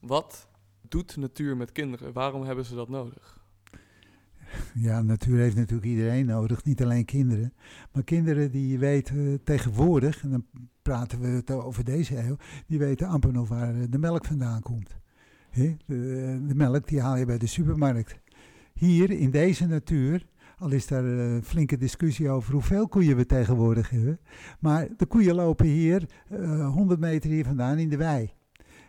Wat doet natuur met kinderen? Waarom hebben ze dat nodig? Ja, natuur heeft natuurlijk iedereen nodig, niet alleen kinderen. Maar kinderen die weten tegenwoordig, en dan praten we het over deze eeuw, die weten amper nog waar de melk vandaan komt. De, de melk die haal je bij de supermarkt. Hier in deze natuur al is daar een flinke discussie over hoeveel koeien we tegenwoordig hebben. Maar de koeien lopen hier uh, 100 meter hier vandaan in de wei.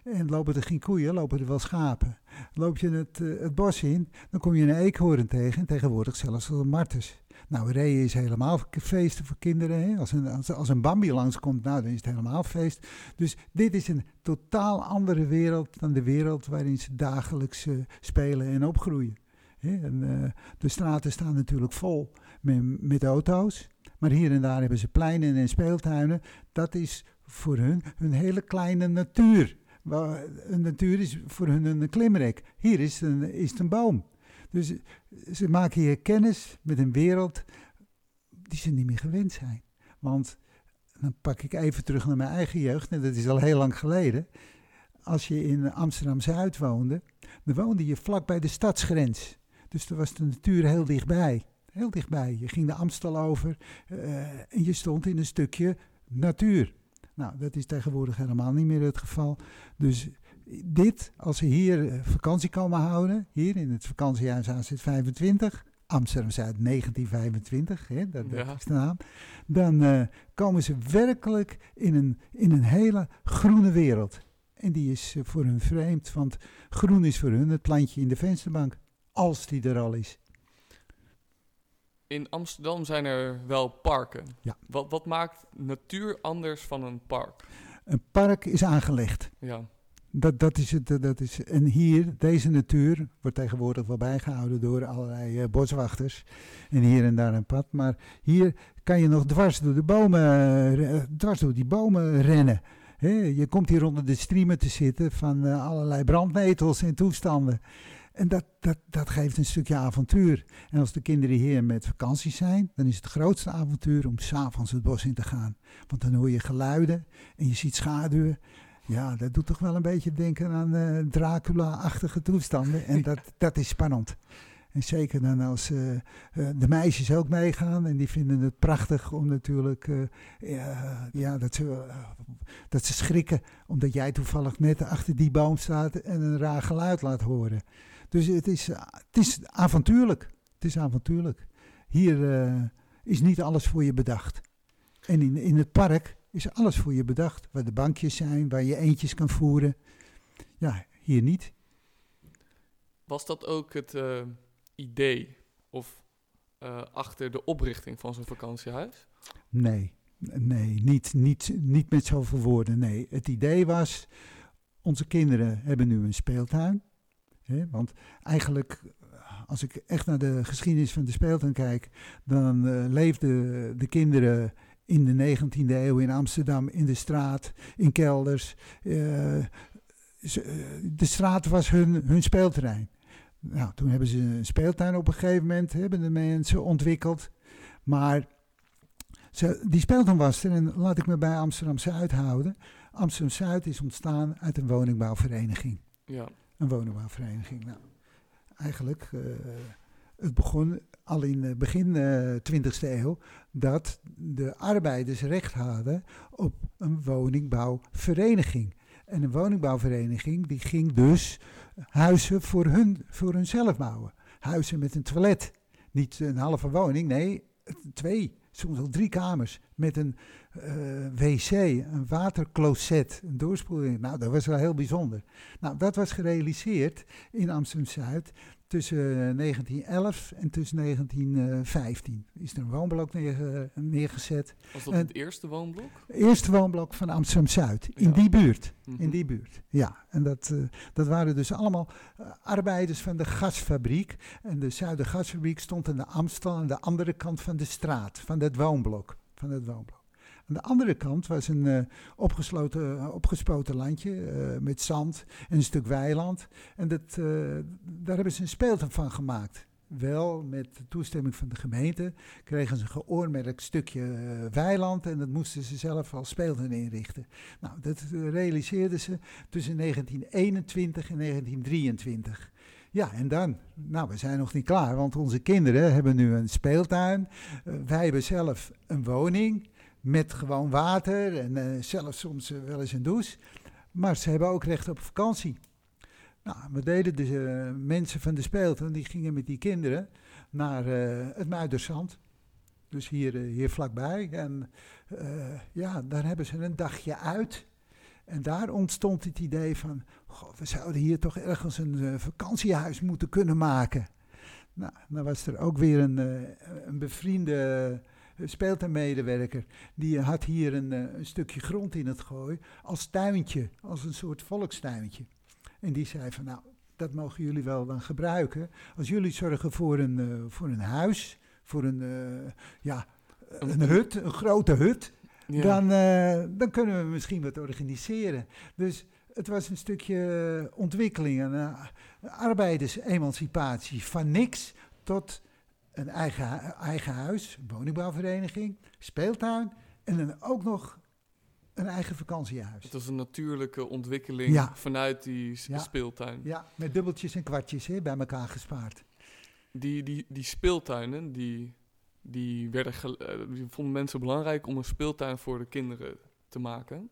En lopen er geen koeien, lopen er wel schapen. Loop je het, uh, het bos in, dan kom je een eekhoorn tegen. En tegenwoordig zelfs een martens. Nou, reeën is helemaal feesten voor kinderen. Hè? Als, een, als, als een Bambi langskomt, nou, dan is het helemaal feest. Dus dit is een totaal andere wereld dan de wereld waarin ze dagelijks uh, spelen en opgroeien. En, uh, de straten staan natuurlijk vol met, met, auto's. Maar hier en daar hebben ze pleinen en speeltuinen. Dat is voor hun hun hele kleine natuur. Een natuur is voor hun een klimrek. Hier is een, is het een boom. Dus ze maken hier kennis met een wereld die ze niet meer gewend zijn. Want dan pak ik even terug naar mijn eigen jeugd. En dat is al heel lang geleden. Als je in Amsterdam-Zuid woonde, dan woonde je vlak bij de stadsgrens. Dus er was de natuur heel dichtbij. Heel dichtbij. Je ging de Amstel over uh, en je stond in een stukje natuur. Nou, dat is tegenwoordig helemaal niet meer het geval. Dus dit, als ze hier vakantie komen houden, hier in het vakantiehuis AZ 25, Amsterdam-Zuid 1925, hè, dat, dat ja. is de naam, dan uh, komen ze werkelijk in een, in een hele groene wereld. En die is voor hun vreemd, want groen is voor hun het plantje in de vensterbank als die er al is. In Amsterdam zijn er wel parken. Ja. Wat, wat maakt natuur anders van een park? Een park is aangelegd. Ja. Dat, dat is het. Dat is, en hier, deze natuur, wordt tegenwoordig wel bijgehouden door allerlei uh, boswachters. En hier en daar een pad. Maar hier kan je nog dwars door de bomen, uh, dwars door die bomen rennen. He, je komt hier onder de streamen te zitten van uh, allerlei brandnetels en toestanden. En dat, dat, dat geeft een stukje avontuur. En als de kinderen hier met vakantie zijn, dan is het grootste avontuur om s'avonds het bos in te gaan. Want dan hoor je geluiden en je ziet schaduwen. Ja, dat doet toch wel een beetje denken aan uh, Dracula-achtige toestanden. En dat, dat is spannend. En zeker dan als uh, uh, de meisjes ook meegaan en die vinden het prachtig om natuurlijk, uh, ja, ja, dat, ze, dat ze schrikken omdat jij toevallig net achter die boom staat en een raar geluid laat horen. Dus het is, het is avontuurlijk. Het is avontuurlijk. Hier is niet alles voor je bedacht. En in, in het park is alles voor je bedacht. Waar de bankjes zijn, waar je eentjes kan voeren. Ja, hier niet. Was dat ook het uh, idee of uh, achter de oprichting van zo'n vakantiehuis? Nee, nee, niet, niet, niet met zoveel woorden. Nee, het idee was, onze kinderen hebben nu een speeltuin. Want eigenlijk, als ik echt naar de geschiedenis van de speeltuin kijk, dan uh, leefden de kinderen in de 19e eeuw in Amsterdam, in de straat, in kelders. Uh, de straat was hun, hun speelterrein. Nou, toen hebben ze een speeltuin op een gegeven moment, hebben de mensen ontwikkeld. Maar die speeltuin was er, en laat ik me bij Amsterdam-Zuid houden. Amsterdam-Zuid is ontstaan uit een woningbouwvereniging. Ja. Een woningbouwvereniging. Nou, eigenlijk, uh, het begon al in begin uh, 20e eeuw dat de arbeiders recht hadden op een woningbouwvereniging. En een woningbouwvereniging die ging dus huizen voor, hun, voor hunzelf bouwen. Huizen met een toilet. Niet een halve woning, nee, twee, soms al drie kamers. Met een uh, wc, een watercloset, een doorspoeling. Nou, dat was wel heel bijzonder. Nou, dat was gerealiseerd in Amsterdam-Zuid tussen 1911 en tussen 1915 is er een woonblok neerge, neergezet. Was dat het eerste woonblok? Het eerste woonblok van Amsterdam-Zuid, in ja. die buurt. Mm -hmm. In die buurt, ja. En dat, uh, dat waren dus allemaal uh, arbeiders van de gasfabriek. En de Zuidergasfabriek stond aan de Amstel aan de andere kant van de straat, van het woonblok. Van het woonblok. Aan de andere kant was een uh, opgesloten, uh, opgespoten landje uh, met zand en een stuk weiland. En dat, daar hebben ze een speeltuin van gemaakt. wel met de toestemming van de gemeente, kregen ze een geoormerkt stukje eh, weiland en dat moesten ze zelf als speeltuin inrichten. Nou, dat realiseerden ze tussen 1921 en 1923. Ja, en dan? Nou, we zijn nog niet klaar, want onze kinderen hebben nu een speeltuin. Wij hebben zelf een woning met gewoon water en uh, zelfs soms wel eens een douche. Maar ze hebben ook recht op vakantie. Nou, wat deden de uh, mensen van de speeltuin? Die gingen met die kinderen naar het Muiderzand. Dus hier, hier vlakbij. En ja, daar hebben ze een dagje uit. En daar ontstond het idee van, god, we zouden hier toch ergens een vakantiehuis moeten kunnen maken. Nou, dan was er ook weer een, een bevriende speeltuinmedewerker. Die had hier een, een stukje grond in het gooi als tuintje, als een soort volkstuintje. En die zei van, nou, dat mogen jullie wel dan gebruiken. Als jullie zorgen voor een, uh, voor een huis, voor een, uh, ja, een hut, een grote hut, ja. dan, uh, dan kunnen we misschien wat organiseren. Dus het was een stukje ontwikkeling, een arbeidersemancipatie. Van niks tot een eigen, eigen huis, woningbouwvereniging, speeltuin en dan ook nog een eigen vakantiehuis. Het was een natuurlijke ontwikkeling ja. vanuit die ja. speeltuin. Ja, met dubbeltjes en kwartjes hè, bij elkaar gespaard. Die, die, die speeltuinen, die, die, werden uh, die vonden mensen belangrijk om een speeltuin voor de kinderen te maken.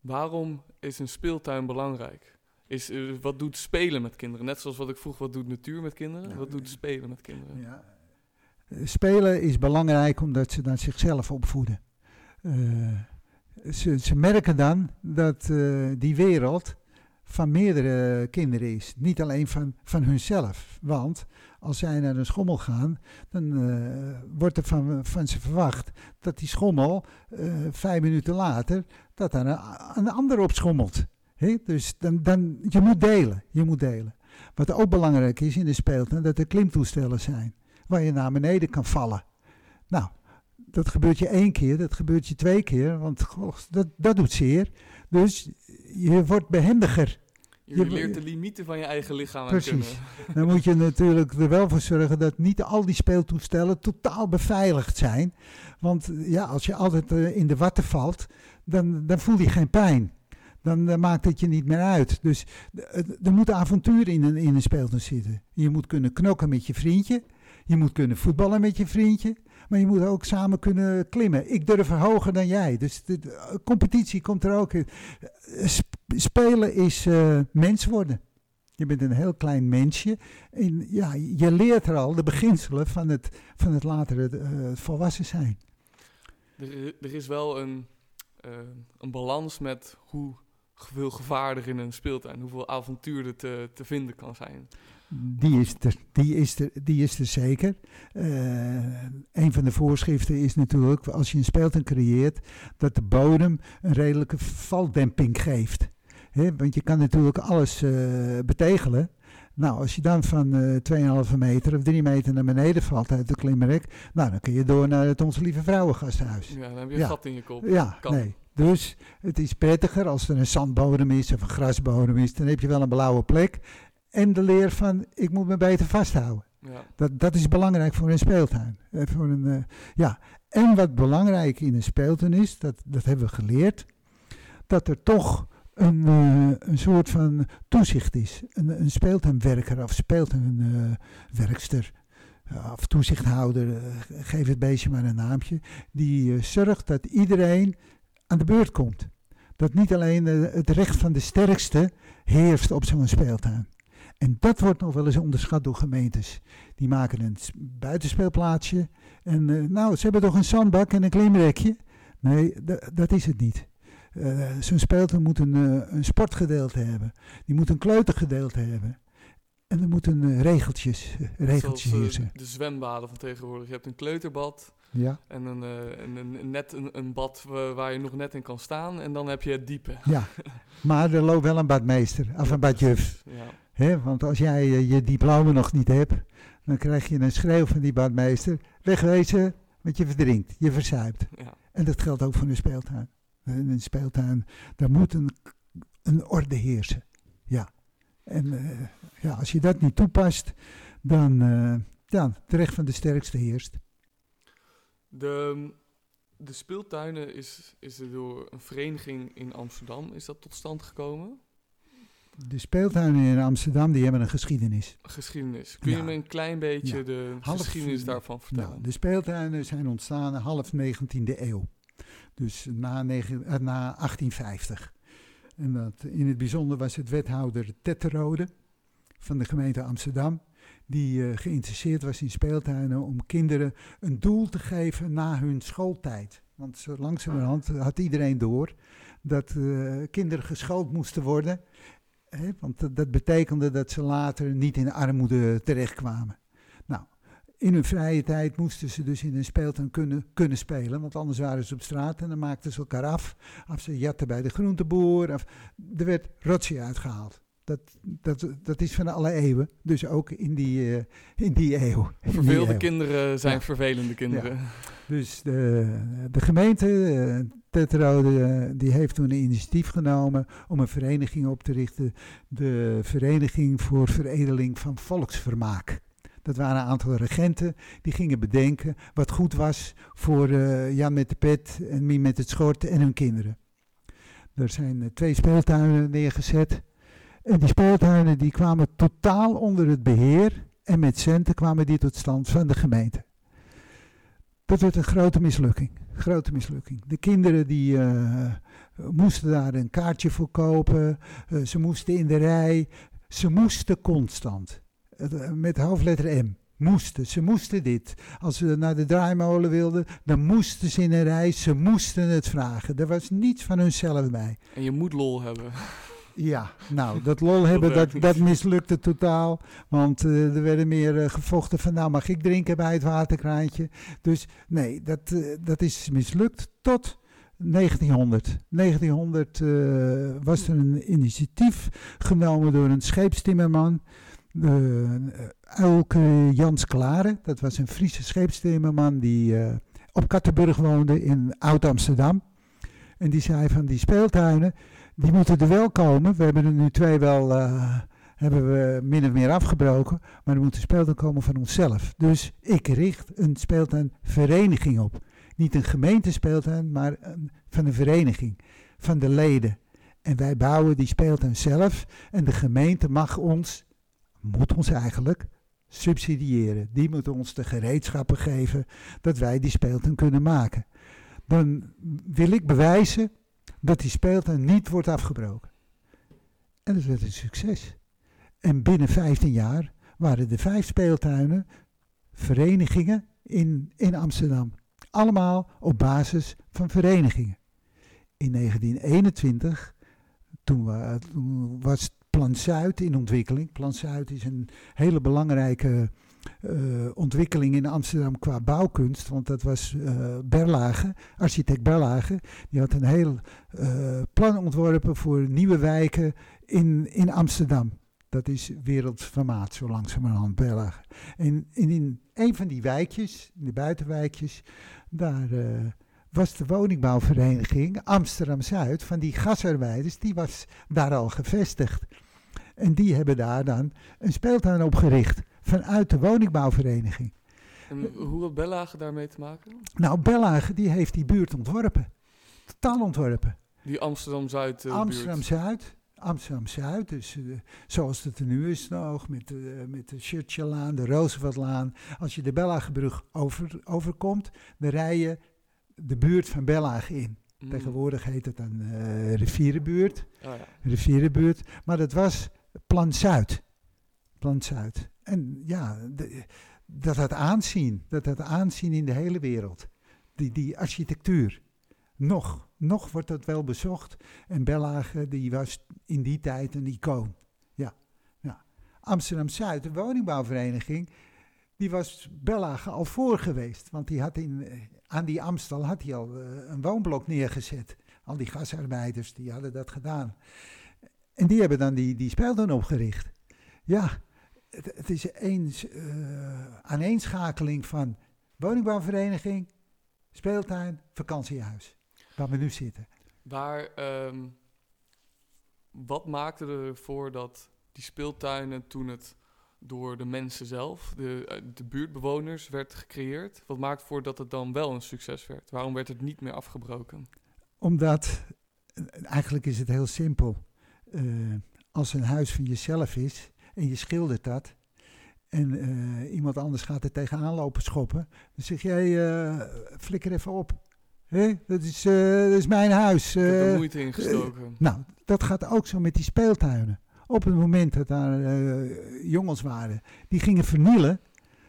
Waarom is een speeltuin belangrijk? Is, uh, wat doet spelen met kinderen? Net zoals wat ik vroeg, wat doet natuur met kinderen? Ja, wat doet spelen met kinderen? Ja. Spelen is belangrijk omdat ze dan zichzelf opvoeden. Uh, ze, ze, merken dan dat uh, die wereld van meerdere kinderen is. Niet alleen van, van hunzelf. Want als zij naar een schommel gaan, dan uh, wordt er van, van ze verwacht dat die schommel uh, vijf minuten later, dat daar een, een ander op schommelt. He? Dus dan, dan, je moet delen. Je moet delen. Wat ook belangrijk is in de speeltuin, dat er klimtoestellen zijn. Waar je naar beneden kan vallen. Nou, dat gebeurt je één keer, dat gebeurt je twee keer, want goh, dat, dat doet zeer. Dus je wordt behendiger. Je, je leert de limieten van je eigen lichaam Precies. kennen. Dan moet je natuurlijk er wel voor zorgen dat niet al die speeltoestellen totaal beveiligd zijn. Want ja, als je altijd uh, in de watten valt, dan, dan voel je geen pijn. Dan uh, maakt het je niet meer uit. Dus er moet avontuur in een, in een speeltuin zitten. Je moet kunnen knokken met je vriendje. Je moet kunnen voetballen met je vriendje. Maar je moet ook samen kunnen klimmen. Ik durf hoger dan jij. Dus de, de competitie komt er ook in. Spelen is mens worden. Je bent een heel klein mensje. En ja, je leert er al de beginselen van het, van het latere volwassen zijn. Er, er is wel een, een balans met hoe veel gevaar er in een speeltuin, hoeveel avontuur er te, te vinden kan zijn. Die is er, die is er, die is er zeker. Uh, een van de voorschriften is natuurlijk, als je een speeltuin creëert, dat de bodem een redelijke valdemping geeft. He, want je kan natuurlijk alles uh, betegelen. Nou, als je dan van uh, 2,5 meter of 3 meter naar beneden valt uit de klimmerek, nou, dan kun je door naar het Onze Lieve Vrouwengasthuis. Ja, dan heb je een ja. gat in je kop. Ja, kan. nee. Dus het is prettiger als er een zandbodem is of een grasbodem is. Dan heb je wel een blauwe plek. En de leer van, ik moet me beter vasthouden. Ja. Dat, dat is belangrijk voor een speeltuin. Uh, voor een, uh, ja. En wat belangrijk in een speeltuin is, dat, dat hebben we geleerd, dat er toch een, uh, een soort van toezicht is. Een, een speeltuinwerker of speeltuinwerkster of toezichthouder, geef het beestje maar een naampje, die zorgt dat iedereen aan de beurt komt. Dat niet alleen het recht van de sterkste heerst op zo'n speeltuin. En dat wordt nog wel eens onderschat door gemeentes. Die maken een buitenspeelplaatsje. En uh, nou, ze hebben toch een zandbak en een klimrekje. Nee, dat is het niet. Uh, Zo'n speeltuin moet een, een, sportgedeelte hebben. Die moet een kleutergedeelte hebben. En er moeten regeltjes, regeltjes Zoals, heersen. de zwembaden van tegenwoordig. Je hebt een kleuterbad. Ja. En een, een, een, net een, een bad waar je nog net in kan staan. En dan heb je het diepe. Ja, maar er loopt wel een badmeester. Of een badjuf. Ja. He, want als jij je diploma nog niet hebt, dan krijg je een schreeuw van die badmeester. Wegwezen, want je verdrinkt, je verzuipt. Ja. En dat geldt ook voor een speeltuin. In een speeltuin, daar moet een, een orde heersen. Ja, En eh, ja, als je dat niet toepast, dan uh, ja, terecht van de sterkste heerst. De, de speeltuinen is, is er door een vereniging in Amsterdam is dat tot stand gekomen? De speeltuinen in Amsterdam die hebben een geschiedenis. Geschiedenis. Kun je me een klein beetje de geschiedenis daarvan vertellen? Nou, de speeltuinen zijn ontstaan half 19e eeuw. Dus na, negen, eh, na 1850. En dat, in het bijzonder was het wethouder Tetterode van de gemeente Amsterdam. Die uh, geïnteresseerd was in speeltuinen om kinderen een doel te geven na hun schooltijd. Want zo langzamerhand had iedereen door dat uh, kinderen geschoold moesten worden. Hè, want dat betekende dat ze later niet in armoede terechtkwamen. In hun vrije tijd moesten ze dus in een speeltuin kunnen, kunnen spelen, want anders waren ze op straat en dan maakten ze elkaar af. Of ze jatten bij de groenteboer, of, er werd rotsie uitgehaald. Dat, dat, dat is van alle eeuwen, dus ook in die, uh, in die eeuw. Verveelde kinderen zijn vervelende kinderen. Dus de, de gemeente, uh, Tetrode, die heeft toen een initiatief genomen om een vereniging op te richten. De Vereniging voor Veredeling van Volksvermaak. Dat waren een aantal regenten die gingen bedenken wat goed was voor uh, Jan met de pet en Mien met het schort en hun kinderen. Er zijn uh, twee speeltuinen neergezet. En die speeltuinen die kwamen totaal onder het beheer en met centen kwamen die tot stand van de gemeente. Dat werd een grote mislukking. Grote mislukking. De kinderen die uh, moesten daar een kaartje voor kopen. Ze moesten in de rij. Ze moesten constant. Uh, met hoofdletter M. Moesten. Ze moesten dit. Als ze naar de draaimolen wilden, dan moesten ze in een rij. Ze moesten het vragen. Er was niets van hunzelf bij. En je moet lol hebben. Ja, nou, dat lol hebben, dat, dat mislukte totaal. Want uh, er werden meer uh, gevochten van, nou mag ik drinken bij het waterkraantje. Dus nee, dat, uh, dat is mislukt tot 1900. 1900 was er een initiatief genomen door een scheepstimmerman. Elke Jans Klare, dat was een Friese scheepstimmerman die op Kattenburg woonde in Oud-Amsterdam. En die zei van die speeltuinen, die moeten er wel komen. We hebben er nu twee wel, hebben we min of meer afgebroken. Maar er moet een speeltuin komen van onszelf. Dus ik richt een speeltuinvereniging op. Niet een gemeentespeeltuin, maar een, van een vereniging. Van de leden. En wij bouwen die speeltuin zelf. En de gemeente mag ons, moet ons eigenlijk, subsidiëren. Die moet ons de gereedschappen geven dat wij die speeltuin kunnen maken. Dan wil ik bewijzen dat die speeltuin niet wordt afgebroken. En dat werd een succes. En binnen 15 jaar waren er vijf speeltuinen, verenigingen in, in Amsterdam. Allemaal op basis van verenigingen. In 1921, toen, we, toen was Plan Zuid in ontwikkeling. Plan Zuid is een hele belangrijke uh, ontwikkeling in Amsterdam qua bouwkunst. Want dat was uh, Berlage, architect Berlage. Die had een heel uh, plan ontworpen voor nieuwe wijken in, in Amsterdam. Dat is wereldformaat, zo langzamerhand Berlage. En, en in een van die wijkjes, in de buitenwijkjes, daar was de woningbouwvereniging Amsterdam-Zuid van die gasarbeiders, die was daar al gevestigd. En die hebben daar dan een speeltuin opgericht vanuit de woningbouwvereniging. En hoe had Bellage daarmee te maken? Nou, Bellage die heeft die buurt ontworpen. Totaal ontworpen. Die Amsterdam-Zuid uh, Amsterdam-Zuid. Amsterdam-Zuid, dus uh, zoals het er nu is nog, met, uh, met de Churchilllaan, de Rooseveltlaan. Als je de Bellagebrug over, overkomt, dan rij je de buurt van Bellage in. Mm. Tegenwoordig heet het een rivierenbuurt. Oh, ja. Rivierenbuurt. Maar dat was Plan Zuid. Plan Zuid. En ja, de, dat had aanzien. Dat had aanzien in de hele wereld. Die, die architectuur. Nog, nog wordt dat wel bezocht. En Bellage, die was in die tijd een icoon. Ja, ja. Amsterdam-Zuid, de woningbouwvereniging, die was Bellage al voor geweest. Want die had in, aan die Amstel had hij al uh, een woonblok neergezet. Al die gasarbeiders, die hadden dat gedaan. En die hebben dan die, die speeltuin opgericht. Ja, het, het is een uh, aaneenschakeling van woningbouwvereniging, speeltuin, vakantiehuis. Waar we nu zitten. Waar, um, wat maakte ervoor dat die speeltuinen toen het door de mensen zelf, de, eh, de buurtbewoners, werd gecreëerd? Wat maakt voor dat het dan wel een succes werd? Waarom werd het niet meer afgebroken? Omdat, eh, eigenlijk is het heel simpel. Eh, als een huis van jezelf is en je schildert dat... en eh, iemand anders gaat er tegenaan lopen schoppen... dan zeg jij, eh, flikker even op. Hé, dat, is, dat is mijn huis. Ik heb er moeite in gestoken. Nou, dat gaat ook zo met die speeltuinen. Op het moment dat daar jongens waren die gingen vernielen,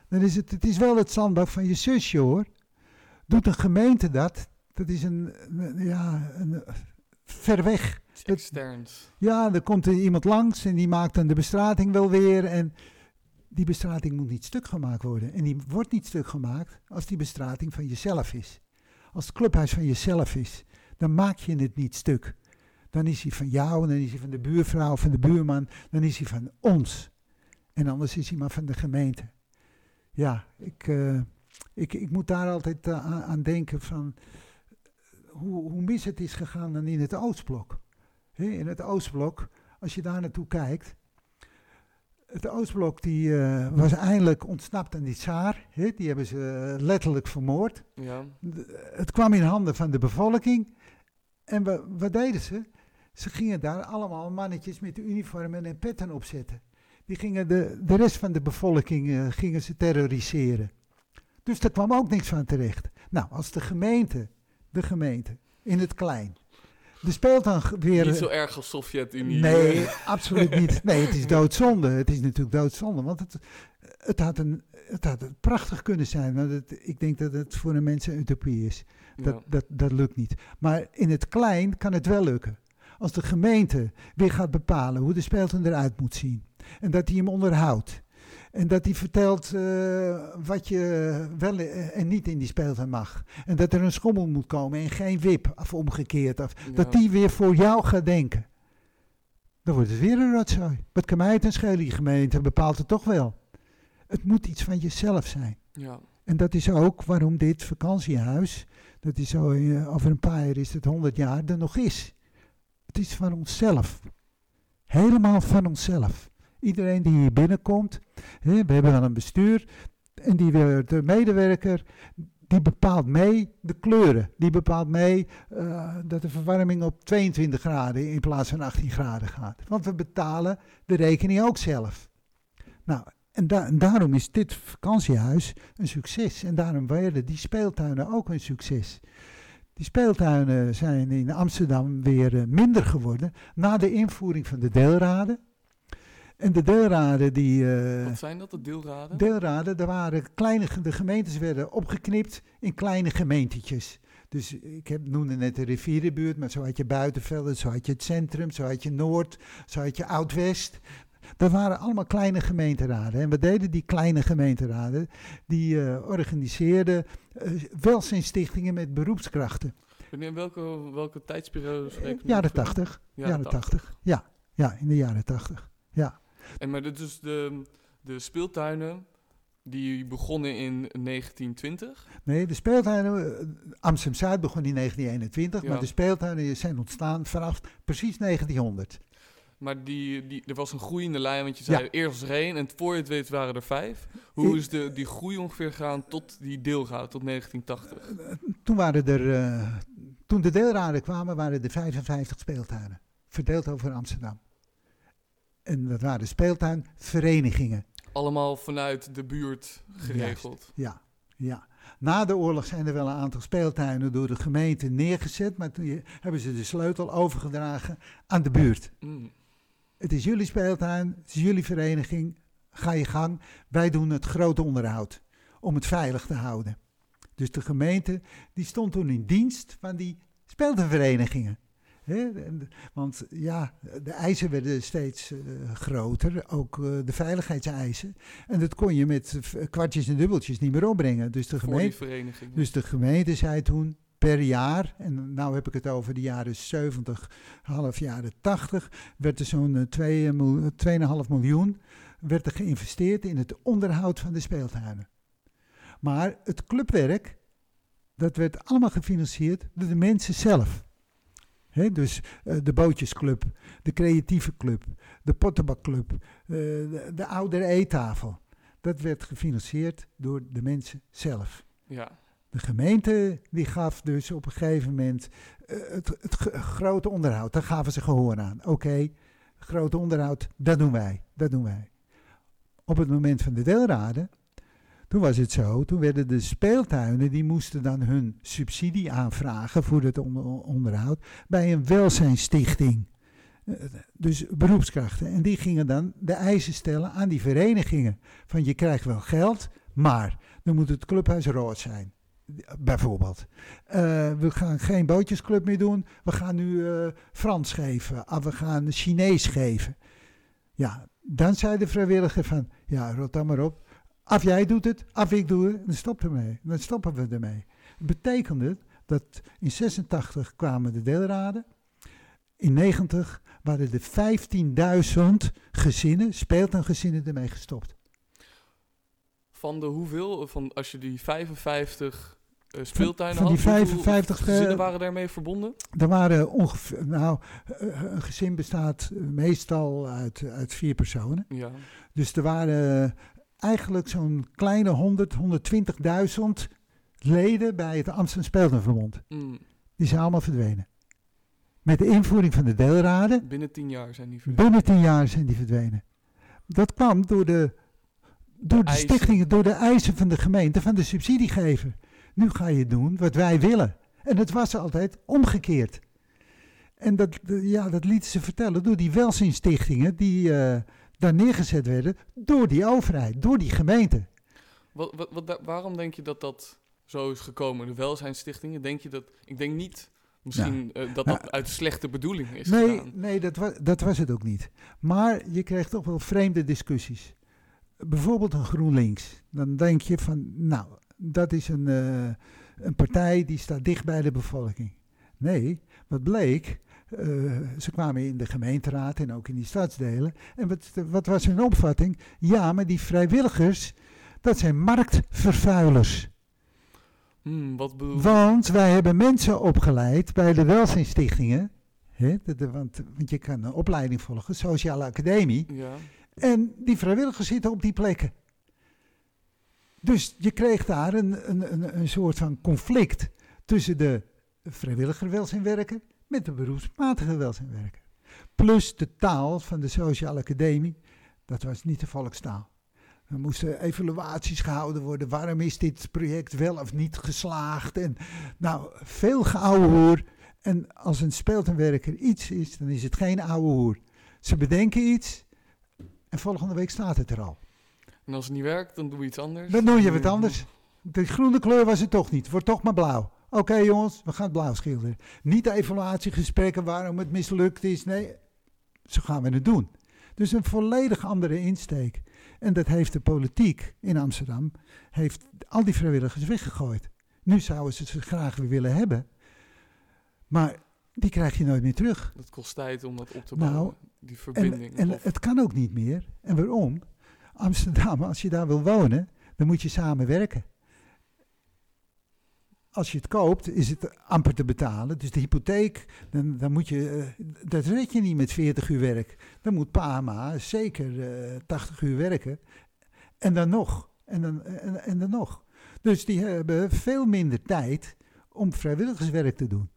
dan is het, het is wel het zandbak van je zusje hoor. Doet een gemeente dat, dat is een, een- ja, een, ver weg. Externs. Ja, er komt er iemand langs en die maakt dan de bestrating wel weer. En die bestrating moet niet stuk gemaakt worden. En die wordt niet stuk gemaakt als die bestrating van jezelf is. Als het clubhuis van jezelf is, dan maak je het niet stuk. Dan is hij van jou, dan is hij van de buurvrouw, van de buurman, dan is hij van ons. En anders is hij maar van de gemeente. Ja, ik, eh, ik, ik moet daar altijd eh, aan, aan denken van hoe, hoe mis het is gegaan dan in het Oostblok. In het Oostblok, als je daar naartoe kijkt. Het Oostblok die, eh, was eindelijk ontsnapt aan die tsaar. hè, Die hebben ze eh, letterlijk vermoord. Ja. De- het kwam in handen van de bevolking. En wa- wat deden ze? Ze gingen daar allemaal mannetjes met uniformen en petten opzetten. Die gingen de, de rest van de bevolking eh, gingen ze terroriseren. Dus daar kwam ook niks van terecht. Nou, als de gemeente, de gemeente, in het klein, de speeltuin g- weer... Niet zo erg als Sovjet-Unie. Nee, absoluut niet. Nee, het is doodzonde. Het is natuurlijk doodzonde. Want het, het, had, een, het had prachtig kunnen zijn. Want het, ik denk dat het voor een mens een utopie is. Dat, Ja. dat, dat lukt niet. Maar in het klein kan het wel lukken. Als de gemeente weer gaat bepalen hoe de speeltuin eruit moet zien. En dat hij hem onderhoudt. En dat hij vertelt eh, wat je wel eh, en niet in die speeltuin mag. En dat er een schommel moet komen en geen wip, of omgekeerd. Of, Ja. Dat die weer voor jou gaat denken. Dan wordt het weer een rotzooi. Wat kan mij het een schelen? Die gemeente bepaalt het toch wel. Het moet iets van jezelf zijn. Ja. En dat is ook waarom dit vakantiehuis, dat is zo, eh, over een paar jaar is het 100 jaar, er nog is. Het is van onszelf. Helemaal van onszelf. Iedereen die hier binnenkomt, hè, we hebben dan een bestuur, en die de medewerker, die bepaalt mee de kleuren. Die bepaalt mee eh, dat de verwarming op 22 graden in plaats van 18 graden gaat. Want we betalen de rekening ook zelf. Nou, en, en daarom is dit vakantiehuis een succes. En daarom werden die speeltuinen ook een succes. Die speeltuinen zijn in Amsterdam weer eh, minder geworden na de invoering van de deelraden. En de deelraden die... eh, Wat zijn dat, de deelraden? Deelraden, er waren kleine, de gemeentes werden opgeknipt in kleine gemeentetjes. Dus ik heb, noemde net de rivierenbuurt, maar zo had je Buitenvelden, zo had je het centrum, zo had je Noord, zo had je Oud-West. Dat waren allemaal kleine gemeenteraden. En wat deden die kleine gemeenteraden? Die eh, organiseerden eh, welzijnsstichtingen met beroepskrachten. Wanneer, welke, welke tijdsperiode spreken we Jaren? 80. Jaren 80. Ja, ja, in de jaren 80. Ja. En maar dit dus de, de speeltuinen, die begonnen in 1920. Nee, de speeltuinen, eh, Amsterdam-Zuid begon in 1921, Ja. maar de speeltuinen zijn ontstaan vanaf precies 1900. Maar die, die, er was een groeiende lijn, want je zei Ja. eerst was er één en voor je het weet waren er vijf. Hoe is de, die groei ongeveer gegaan tot die deelraad, tot 1980? Toen, waren er, eh, toen de deelraden kwamen, waren er 55 speeltuinen, verdeeld over Amsterdam. En dat waren speeltuinverenigingen. Allemaal vanuit de buurt geregeld. Ja, ja. Na de oorlog zijn er wel een aantal speeltuinen door de gemeente neergezet, maar toen hebben ze de sleutel overgedragen aan de buurt. Mm. Het is jullie speeltuin, het is jullie vereniging, ga je gang. Wij doen het grote onderhoud om het veilig te houden. Dus de gemeente die stond toen in dienst van die speeltuinverenigingen. Want ja, de eisen werden steeds eh, groter, ook eh, de veiligheidseisen. En dat kon je met kwartjes en dubbeltjes niet meer opbrengen. Dus de gemeente, dus de gemeente zei toen per jaar, en nou heb ik het over de jaren 70, half jaren 80, werd er zo'n eh, twee, eh, mil- 2,5 miljoen werd er geïnvesteerd in het onderhoud van de speeltuinen. Maar het clubwerk, dat werd allemaal gefinancierd door de mensen zelf. Dus eh, de bootjesclub, de creatieve club, de pottenbakclub, eh, de, de oudere eettafel. Dat werd gefinancierd door de mensen zelf. Ja. De gemeente die gaf dus op een gegeven moment eh, het, grote onderhoud. Daar gaven ze gehoor aan. Oké, grote onderhoud, dat doen wij. Dat doen wij. Op het moment van de deelraden, toen was het zo, toen werden de speeltuinen, die moesten dan hun subsidie aanvragen voor het onder- onderhoud bij een welzijnsstichting. Eh, Dus beroepskrachten. En die gingen dan de eisen stellen aan die verenigingen. Van je krijgt wel geld, maar dan moet het clubhuis rood zijn. Bijvoorbeeld. Eh, we gaan geen bootjesclub meer doen. We gaan nu eh, Frans geven. Of we gaan Chinees geven. Ja, dan zei de vrijwilliger van... Ja, rot dan maar op. Af jij doet het, af ik doe het. Dan stoppen we ermee. Dan stoppen we ermee. Dat betekende dat in 86 kwamen de deelraden. In 90 waren er 15.000 gezinnen, speeltuingezinnen, ermee gestopt. Van de hoeveel, van als je die 55 eh, speeltuinen van die had, hoeveel 55, eh, gezinnen waren daarmee verbonden? Er waren ongeveer, nou, eh, een gezin bestaat meestal uit, uit vier personen. Ja. Dus er waren eigenlijk zo'n kleine 100, 120.000 leden bij het Amsterdam Speeltuinverbond. Mm, Die zijn allemaal verdwenen. Met de invoering van de deelraden, binnen 10 jaar zijn die verdwenen. binnen tien jaar zijn die verdwenen. Dat kwam door de, door de stichtingen, door de eisen van de gemeente, van de subsidiegever. Nu ga je doen wat wij willen. En het was altijd omgekeerd. En dat, ja, dat lieten ze vertellen door die welzijnsstichtingen die eh, daar neergezet werden door die overheid, door die gemeente. Wat, wat, waarom denk je dat dat zo is gekomen? De welzijnsstichtingen, denk je dat... Ik denk niet misschien eh, dat dat Nou, uit slechte bedoeling is Nee, gedaan. nee dat, wa dat was het ook niet. Maar je kreeg toch wel vreemde discussies. Bijvoorbeeld een GroenLinks. Dan denk je van, nou, dat is een, eh, een partij die staat dicht bij de bevolking. Nee, wat bleek, ze kwamen in de gemeenteraad en ook in die stadsdelen. En wat, wat was hun opvatting? Ja, maar die vrijwilligers, dat zijn marktvervuilers. Hmm, wat bedoel Want wij hebben mensen opgeleid bij de welzijnsstichtingen. Hè, de- de- want, want je kan een opleiding volgen, sociale academie. Ja. En die vrijwilligers zitten op die plekken. Dus je kreeg daar een, een, een, een soort van conflict tussen de vrijwilliger welzijnwerker met de beroepsmatige welzijnwerker. Plus de taal van de sociale academie, dat was niet de volkstaal. Er moesten evaluaties gehouden worden. Waarom is dit project wel of niet geslaagd? En nou, veel geouwe hoer. En als een speeltuinwerker iets is, dan is het geen ouwe hoer. Ze bedenken iets en volgende week staat het er al. En als het niet werkt, dan doe je iets anders. Dan doe je wat anders. De groene kleur was het toch niet. Wordt toch maar blauw. Oké jongens, we gaan het blauw schilderen. Niet de evaluatiegesprekken waarom het mislukt is. Nee, zo gaan we het doen. Dus een volledig andere insteek. En dat heeft de politiek in Amsterdam, heeft al die vrijwilligers weggegooid. Nu zouden ze ze graag weer willen hebben. Maar die krijg je nooit meer terug. Dat kost tijd om dat op te Nou, bouwen. die verbinding. en het kan ook niet meer. En waarom? Amsterdam, als je daar wil wonen, dan moet je samenwerken. Als je het koopt, is het amper te betalen. Dus de hypotheek, dan, dan moet je, eh, dat red je niet met 40 uur werk. Dan moet pa ma zeker eh 80 uur werken. En dan nog. En dan, en, dan nog. Dus die hebben veel minder tijd om vrijwilligerswerk te doen.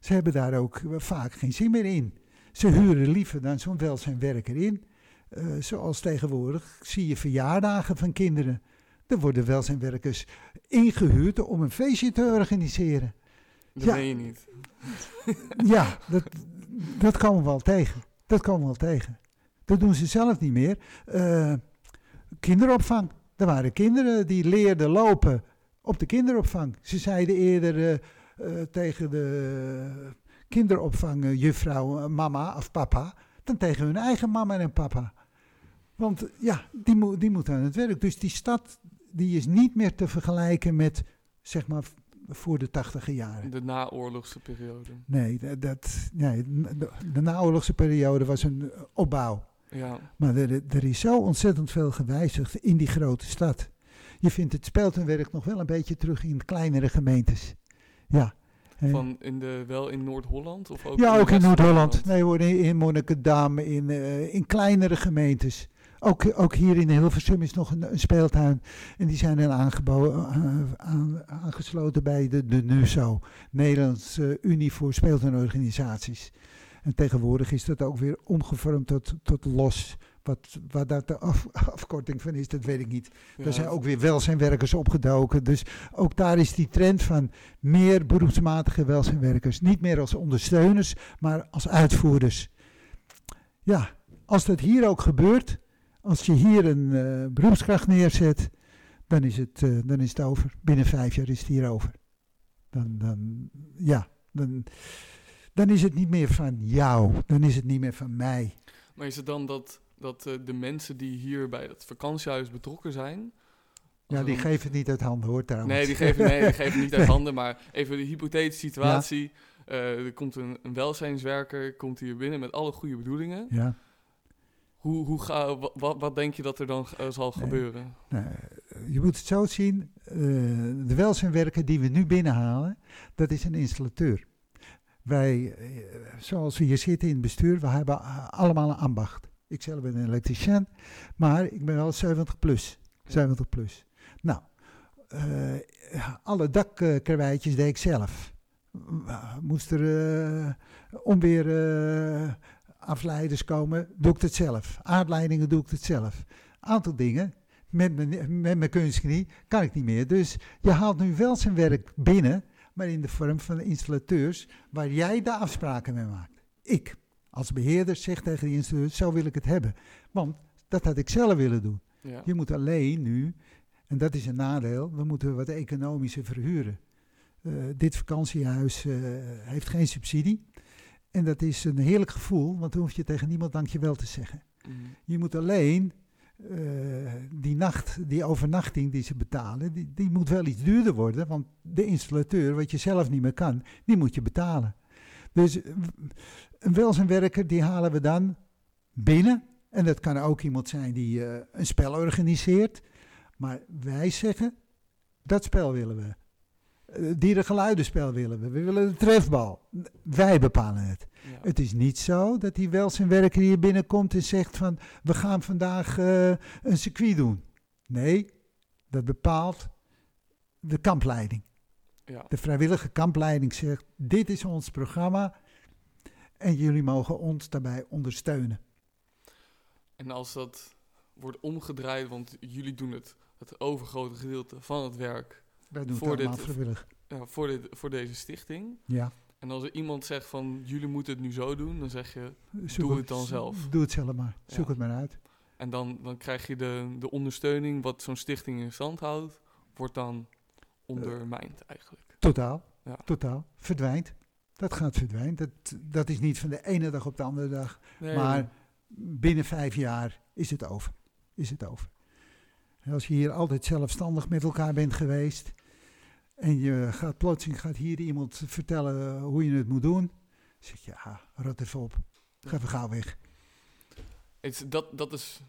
Ze hebben daar ook eh, vaak geen zin meer in. Ze huren liever dan zo'n welzijnwerker in. Eh, zoals tegenwoordig zie je verjaardagen van kinderen. Er worden welzijnwerkers ingehuurd om een feestje te organiseren. dat ja. ben je niet. Ja, dat, dat komen we al tegen. Dat komen we al tegen. Dat doen ze zelf niet meer. Eh, kinderopvang. Er waren kinderen die leerden lopen op de kinderopvang. Ze zeiden eerder eh, eh, tegen de kinderopvangjuffrouw, mama of papa, dan tegen hun eigen mama en papa. Want ja, die, moet die moeten aan het werk. Dus die stad die is niet meer te vergelijken met, zeg maar, voor de tachtiger jaren. De naoorlogse periode. Nee, dat, dat, nee de, de naoorlogse periode was een eh, opbouw. Ja. Maar er, er is zo ontzettend veel gewijzigd in die grote stad. Je vindt het speeltuinwerk nog wel een beetje terug in kleinere gemeentes. Ja? Van in de, wel in Noord-Holland? Of ook ja, in ook in Noord-Holland. Nee hoor, in, in Monnikendam, in, eh, in kleinere gemeentes. Ook, ook hier in Hilversum is nog een, een speeltuin. En die zijn dan eh, aan- aangesloten bij de, de NUSO, Nederlandse Unie voor Speeltuinorganisaties. En tegenwoordig is dat ook weer omgevormd tot, tot los. Wat, wat dat de af- afkorting van is, dat weet ik niet. Ja, Er zijn ook weer welzijnwerkers opgedoken. Dus ook daar is die trend van meer beroepsmatige welzijnwerkers. Niet meer als ondersteuners, maar als uitvoerders. Ja, als dat hier ook gebeurt, als je hier een eh, beroepskracht neerzet, dan is, het, eh, dan is het over. Binnen vijf jaar is het hier over. Dan, dan, ja, dan, dan is het niet meer van jou, dan is het niet meer van mij. Maar is het dan dat, dat eh, de mensen die hier bij het vakantiehuis betrokken zijn... Ja, die geven het niet uit handen hoor trouwens. Nee, die geven, nee, die geven niet uit handen, maar even de hypothetische situatie. Er komt een, een welzijnswerker, komt hier binnen met alle goede bedoelingen. Ja. Hoe, hoe ga, wa- wat, wat denk je dat er dan eh, zal Nee. gebeuren? Nou, je moet het zo zien, eh, de welzijnwerker die we nu binnenhalen, dat is een installateur. Wij, eh, zoals we hier zitten in het bestuur, we hebben allemaal een ambacht. Ik zelf ben een elektricien, maar ik ben wel 70 plus. 70 plus. Nou, eh, alle dakkrewijtjes deed ik zelf. Moest er uh, onweer uh, afleiders komen, doe ik het zelf. Aardleidingen doe ik het zelf. Aantal dingen, met mijn, met mijn kunstknie, kan ik niet meer. Dus je haalt nu wel zijn werk binnen, maar in de vorm van installateurs, waar jij de afspraken mee maakt. Ik, als beheerder, zeg tegen die installateur, zo wil ik het hebben. Want dat had ik zelf willen doen. Ja. Je moet alleen nu, en dat is een nadeel, we moeten wat economische verhuren. Uh, dit vakantiehuis uh, heeft geen subsidie. En dat is een heerlijk gevoel, want dan hoef je tegen niemand dankjewel te zeggen. Mm. Je moet alleen uh, die nacht, die overnachting die ze betalen, die, die moet wel iets duurder worden. Want de installateur, wat je zelf niet meer kan, die moet je betalen. Dus een welzijnwerker, die halen we dan binnen. En dat kan ook iemand zijn die uh, een spel organiseert. Maar wij zeggen, dat spel willen we. Uh, dierengeluidenspel willen we. We willen de trefbal. Wij bepalen het. Ja. Het is niet zo dat die welzijnwerker hier binnenkomt en zegt van... we gaan vandaag uh, een circuit doen. Nee, dat bepaalt de kampleiding. Ja. De vrijwillige kampleiding zegt, dit is ons programma... en jullie mogen ons daarbij ondersteunen. En als dat wordt omgedraaid, want jullie doen het, het overgrote gedeelte van het werk Wij doen voor, het allemaal dit, vrijwillig. ja, voor, dit, voor deze stichting. Ja. En als er iemand zegt van jullie moeten het nu zo doen, dan zeg je Zoek doe het dan zelf. Doe het zelf maar. Zoek Ja. het maar uit. En dan, dan krijg je de, de ondersteuning wat zo'n stichting in stand houdt, wordt dan ondermijnd eigenlijk. Totaal. Ja. Totaal. Verdwijnt. Dat gaat verdwijnen. Dat, dat is niet van de ene dag op de andere dag. Nee, Maar binnen vijf jaar is het over. Is het over. En als je hier altijd zelfstandig met elkaar bent geweest. En je gaat plotseling gaat hier iemand vertellen hoe je het moet doen. Dan zeg je, ja, rot even op. Ga even gauw weg. is, dat, dat is,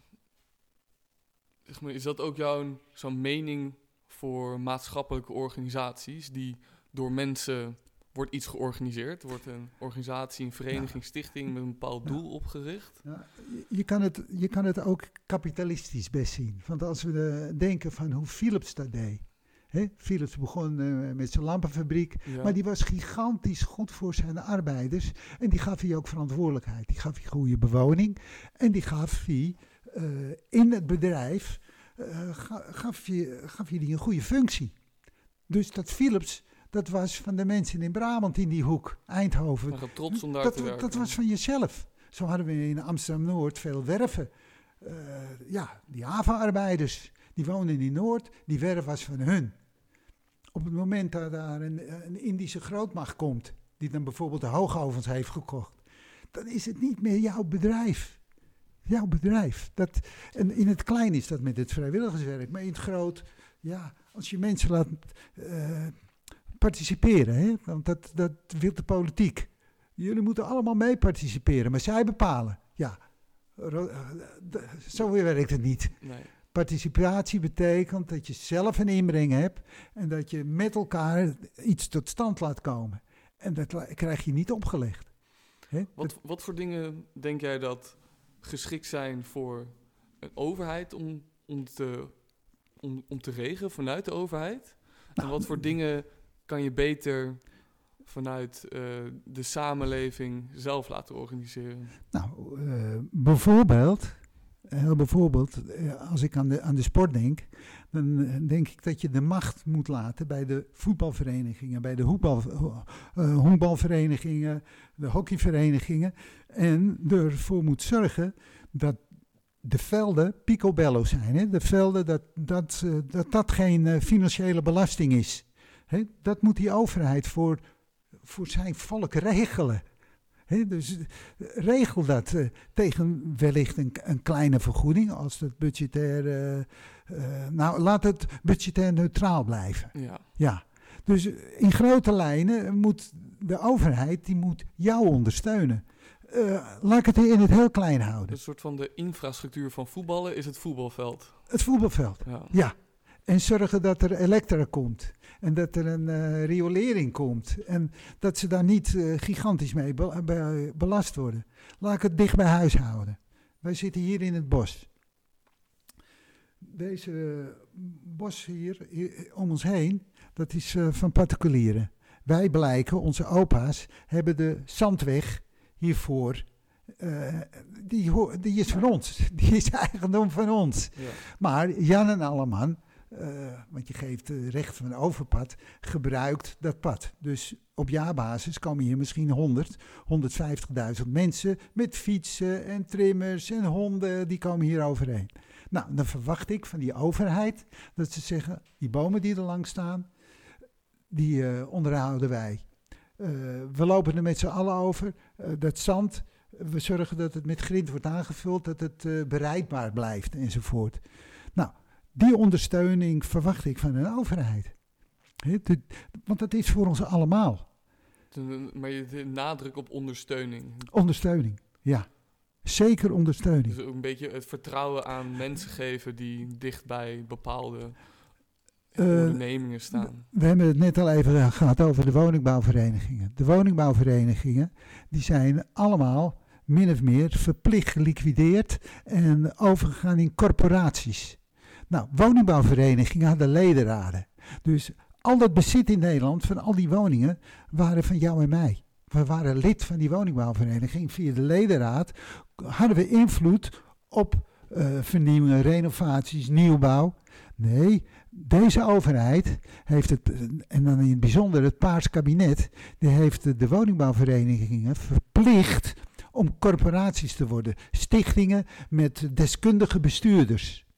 zeg maar, is dat ook jouw zo'n mening voor maatschappelijke organisaties die door mensen wordt iets georganiseerd, wordt een organisatie, een vereniging, stichting met een bepaald Ja. doel opgericht. Ja, je, kan het, je kan het ook kapitalistisch best zien. Want als we denken van hoe Philips dat deed. Hè? Philips begon eh, met zijn lampenfabriek. Ja. Maar die was gigantisch goed voor zijn arbeiders. En die gaf hij ook verantwoordelijkheid. Die gaf hij goede bewoning. En die gaf hij eh, in het bedrijf. eh, ga- gaf, je, gaf je die een goede functie. Dus dat Philips. Dat was van de mensen in Brabant in die hoek, Eindhoven. We gaan trots om daar dat, te werken. dat was van jezelf. Zo hadden we in Amsterdam-Noord veel werven. Ja, die havenarbeiders, die woonden in Noord, die werf was van hun. Op het moment dat daar een, Indische grootmacht komt, die dan bijvoorbeeld de hoogovens heeft gekocht, dan is het niet meer jouw bedrijf. Jouw bedrijf. Dat, en in het klein is dat met het vrijwilligerswerk, maar in het groot, ja, als je mensen laat eh, participeren, hè, want dat, dat wil de politiek. Jullie moeten allemaal mee participeren, maar zij bepalen. Ja, eh, zo werkt het niet. Nee. Participatie betekent dat je zelf een inbreng hebt en dat je met elkaar iets tot stand laat komen. En dat krijg je niet opgelegd. Hè? Wat, wat voor dingen denk jij dat geschikt zijn voor een overheid om, om, te, om, om te regelen vanuit de overheid? en Nou, wat voor dingen kan je beter vanuit eh, de samenleving zelf laten organiseren? Nou, eh, bijvoorbeeld, heel bijvoorbeeld, eh, als ik aan de, aan de sport denk, dan eh, denk ik dat je de macht moet laten bij de voetbalverenigingen, bij de hoekbal, eh, honkbalverenigingen, de hockeyverenigingen. En ervoor moet zorgen dat de velden picobello zijn. Hè? De velden, dat dat, dat, dat geen financiële belasting is. Hè? Dat moet die overheid voor, voor zijn volk regelen. Dus eh, regel dat eh, tegen wellicht een, een kleine vergoeding als het budgetair. eh, nou, laat het budgetair neutraal blijven. Ja, Ja. Dus in grote lijnen moet de overheid die moet jou ondersteunen. Laat ik het in het heel klein houden. een soort van de infrastructuur van voetballen is het voetbalveld. Het voetbalveld. Ja. Ja. En zorgen dat er elektra komt. En dat er een eh, riolering komt. En dat ze daar niet eh, gigantisch mee be- be- belast worden. Laat ik het dicht bij huis houden. Wij zitten hier in het bos. Deze eh, bos hier, hier om ons heen, dat is van particulieren. Wij blijken, onze opa's, hebben de zandweg hiervoor. die, die is van ons. Die is eigendom van ons. Ja. Maar Jan en Alleman, eh, want je geeft recht van overpad, gebruikt dat pad. Dus op jaarbasis komen hier misschien 100, 150.000 mensen met fietsen en trimmers en honden, die komen hier overheen. Nou, dan verwacht ik van die overheid dat ze zeggen, die bomen die er langs staan, die eh, onderhouden wij. Eh, we lopen er met z'n allen over. Dat zand, we zorgen dat het met grind wordt aangevuld, dat het bereikbaar blijft enzovoort. Die ondersteuning verwacht ik van een overheid. De- want dat is voor ons allemaal. De- Maar je de nadruk op ondersteuning. Ondersteuning, ja. Zeker ondersteuning. Dus ook een beetje het vertrouwen aan mensen geven die dicht bij bepaalde Eh, ondernemingen staan. We hebben het net al even gehad over de woningbouwverenigingen. De woningbouwverenigingen die zijn allemaal min of meer verplicht geliquideerd en overgegaan in corporaties. Nou, woningbouwverenigingen hadden ledenraden. Dus al dat bezit in Nederland van al die woningen waren van jou en mij. We waren lid van die woningbouwvereniging. Via de ledenraad hadden we invloed op eh, vernieuwingen, renovaties, nieuwbouw. Nee, deze overheid heeft het, en dan in het bijzonder het Paars kabinet, die heeft de woningbouwverenigingen verplicht om corporaties te worden. Stichtingen met deskundige bestuurders.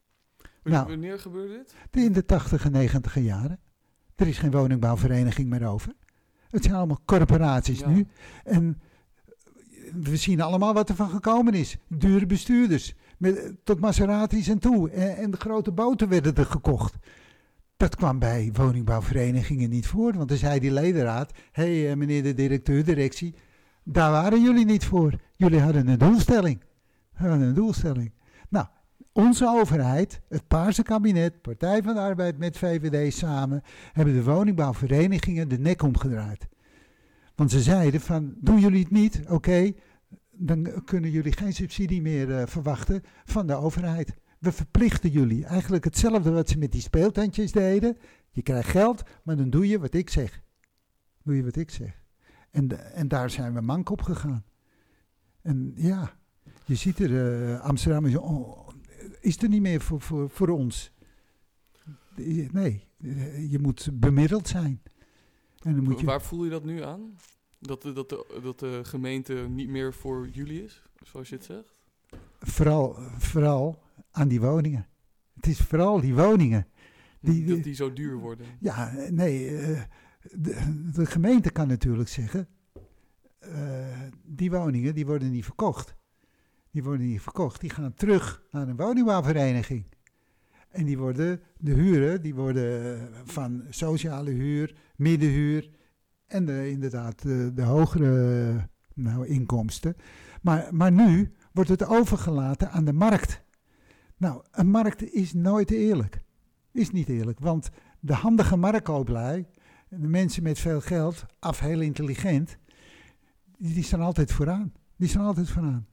Nou. Wanneer gebeurde dit? In de 80 en 90 jaren. Er is geen woningbouwvereniging meer over. Het zijn allemaal corporaties Ja. nu. En we zien allemaal wat er van gekomen is. Dure bestuurders. Met, tot Maseratis en toe. En, en de grote boten werden er gekocht. Dat kwam bij woningbouwverenigingen niet voor. Want dan zei die ledenraad: hé hey, eh, meneer de directeur, directie. Daar waren jullie niet voor. Jullie hadden een doelstelling. Hadden een doelstelling. Onze overheid, het Paarse kabinet, Partij van de Arbeid met VVD samen, hebben de woningbouwverenigingen de nek omgedraaid. Want ze zeiden van, doen jullie het niet, oké, dan kunnen jullie geen subsidie meer eh, verwachten van de overheid. We verplichten jullie. Eigenlijk hetzelfde wat ze met die speeltentjes deden. Je krijgt geld, maar dan doe je wat ik zeg. Doe je wat ik zeg. En, en daar zijn we mank op gegaan. En ja, je ziet er, eh, Amsterdam is, is er niet meer voor, voor, voor ons. Nee, je moet bemiddeld zijn. En dan moet je, Waar voel je dat nu aan? Dat de, dat, de, dat de gemeente niet meer voor jullie is, zoals je het zegt? vooral, vooral aan die woningen. Het is vooral die woningen. Die- dat die zo duur worden. Ja, nee, eh, de, de gemeente kan natuurlijk zeggen, eh, die woningen die worden niet verkocht. Die worden niet verkocht, die gaan terug naar een woningbouwvereniging. En die worden, de huren, die worden eh, van sociale huur, middenhuur en de, inderdaad de, hogere nou, inkomsten. Maar, maar nu wordt het overgelaten aan de markt. Nou, een markt is nooit eerlijk. Is niet eerlijk, want de handige marktkooplui, de mensen met veel geld, af heel intelligent, die, die staan altijd vooraan. Die staan altijd vooraan.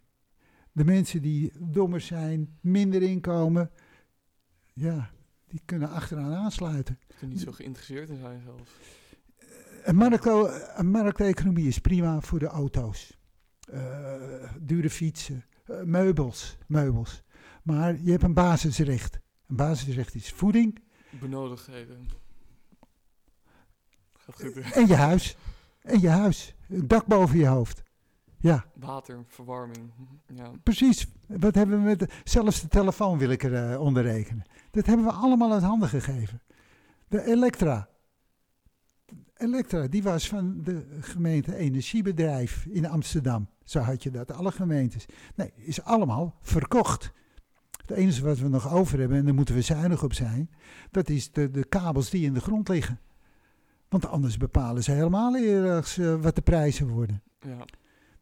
De mensen die dommer zijn, minder inkomen, ja, die kunnen achteraan aansluiten. Er niet zo geïnteresseerd in zijn zelfs. Een, markto een markteconomie is prima voor de auto's. Uh, dure fietsen, uh, meubels, meubels. Maar je hebt een basisrecht. Een basisrecht is voeding. Benodigdheden. Gaat goed. En je huis. En je huis. Een dak boven je hoofd. Ja. Water, verwarming. Ja. Precies. Wat hebben we met de, zelfs de telefoon wil ik er uh, onder rekenen. Dat hebben we allemaal uit handen gegeven. De Elektra. Elektra, die was van de gemeente Energiebedrijf in Amsterdam. Zo had je dat, alle gemeentes. Nee, is allemaal verkocht. Het enige wat we nog over hebben, en daar moeten we zuinig op zijn, dat is de, de kabels die in de grond liggen. Want anders bepalen ze helemaal ergens uh, wat de prijzen worden. Ja.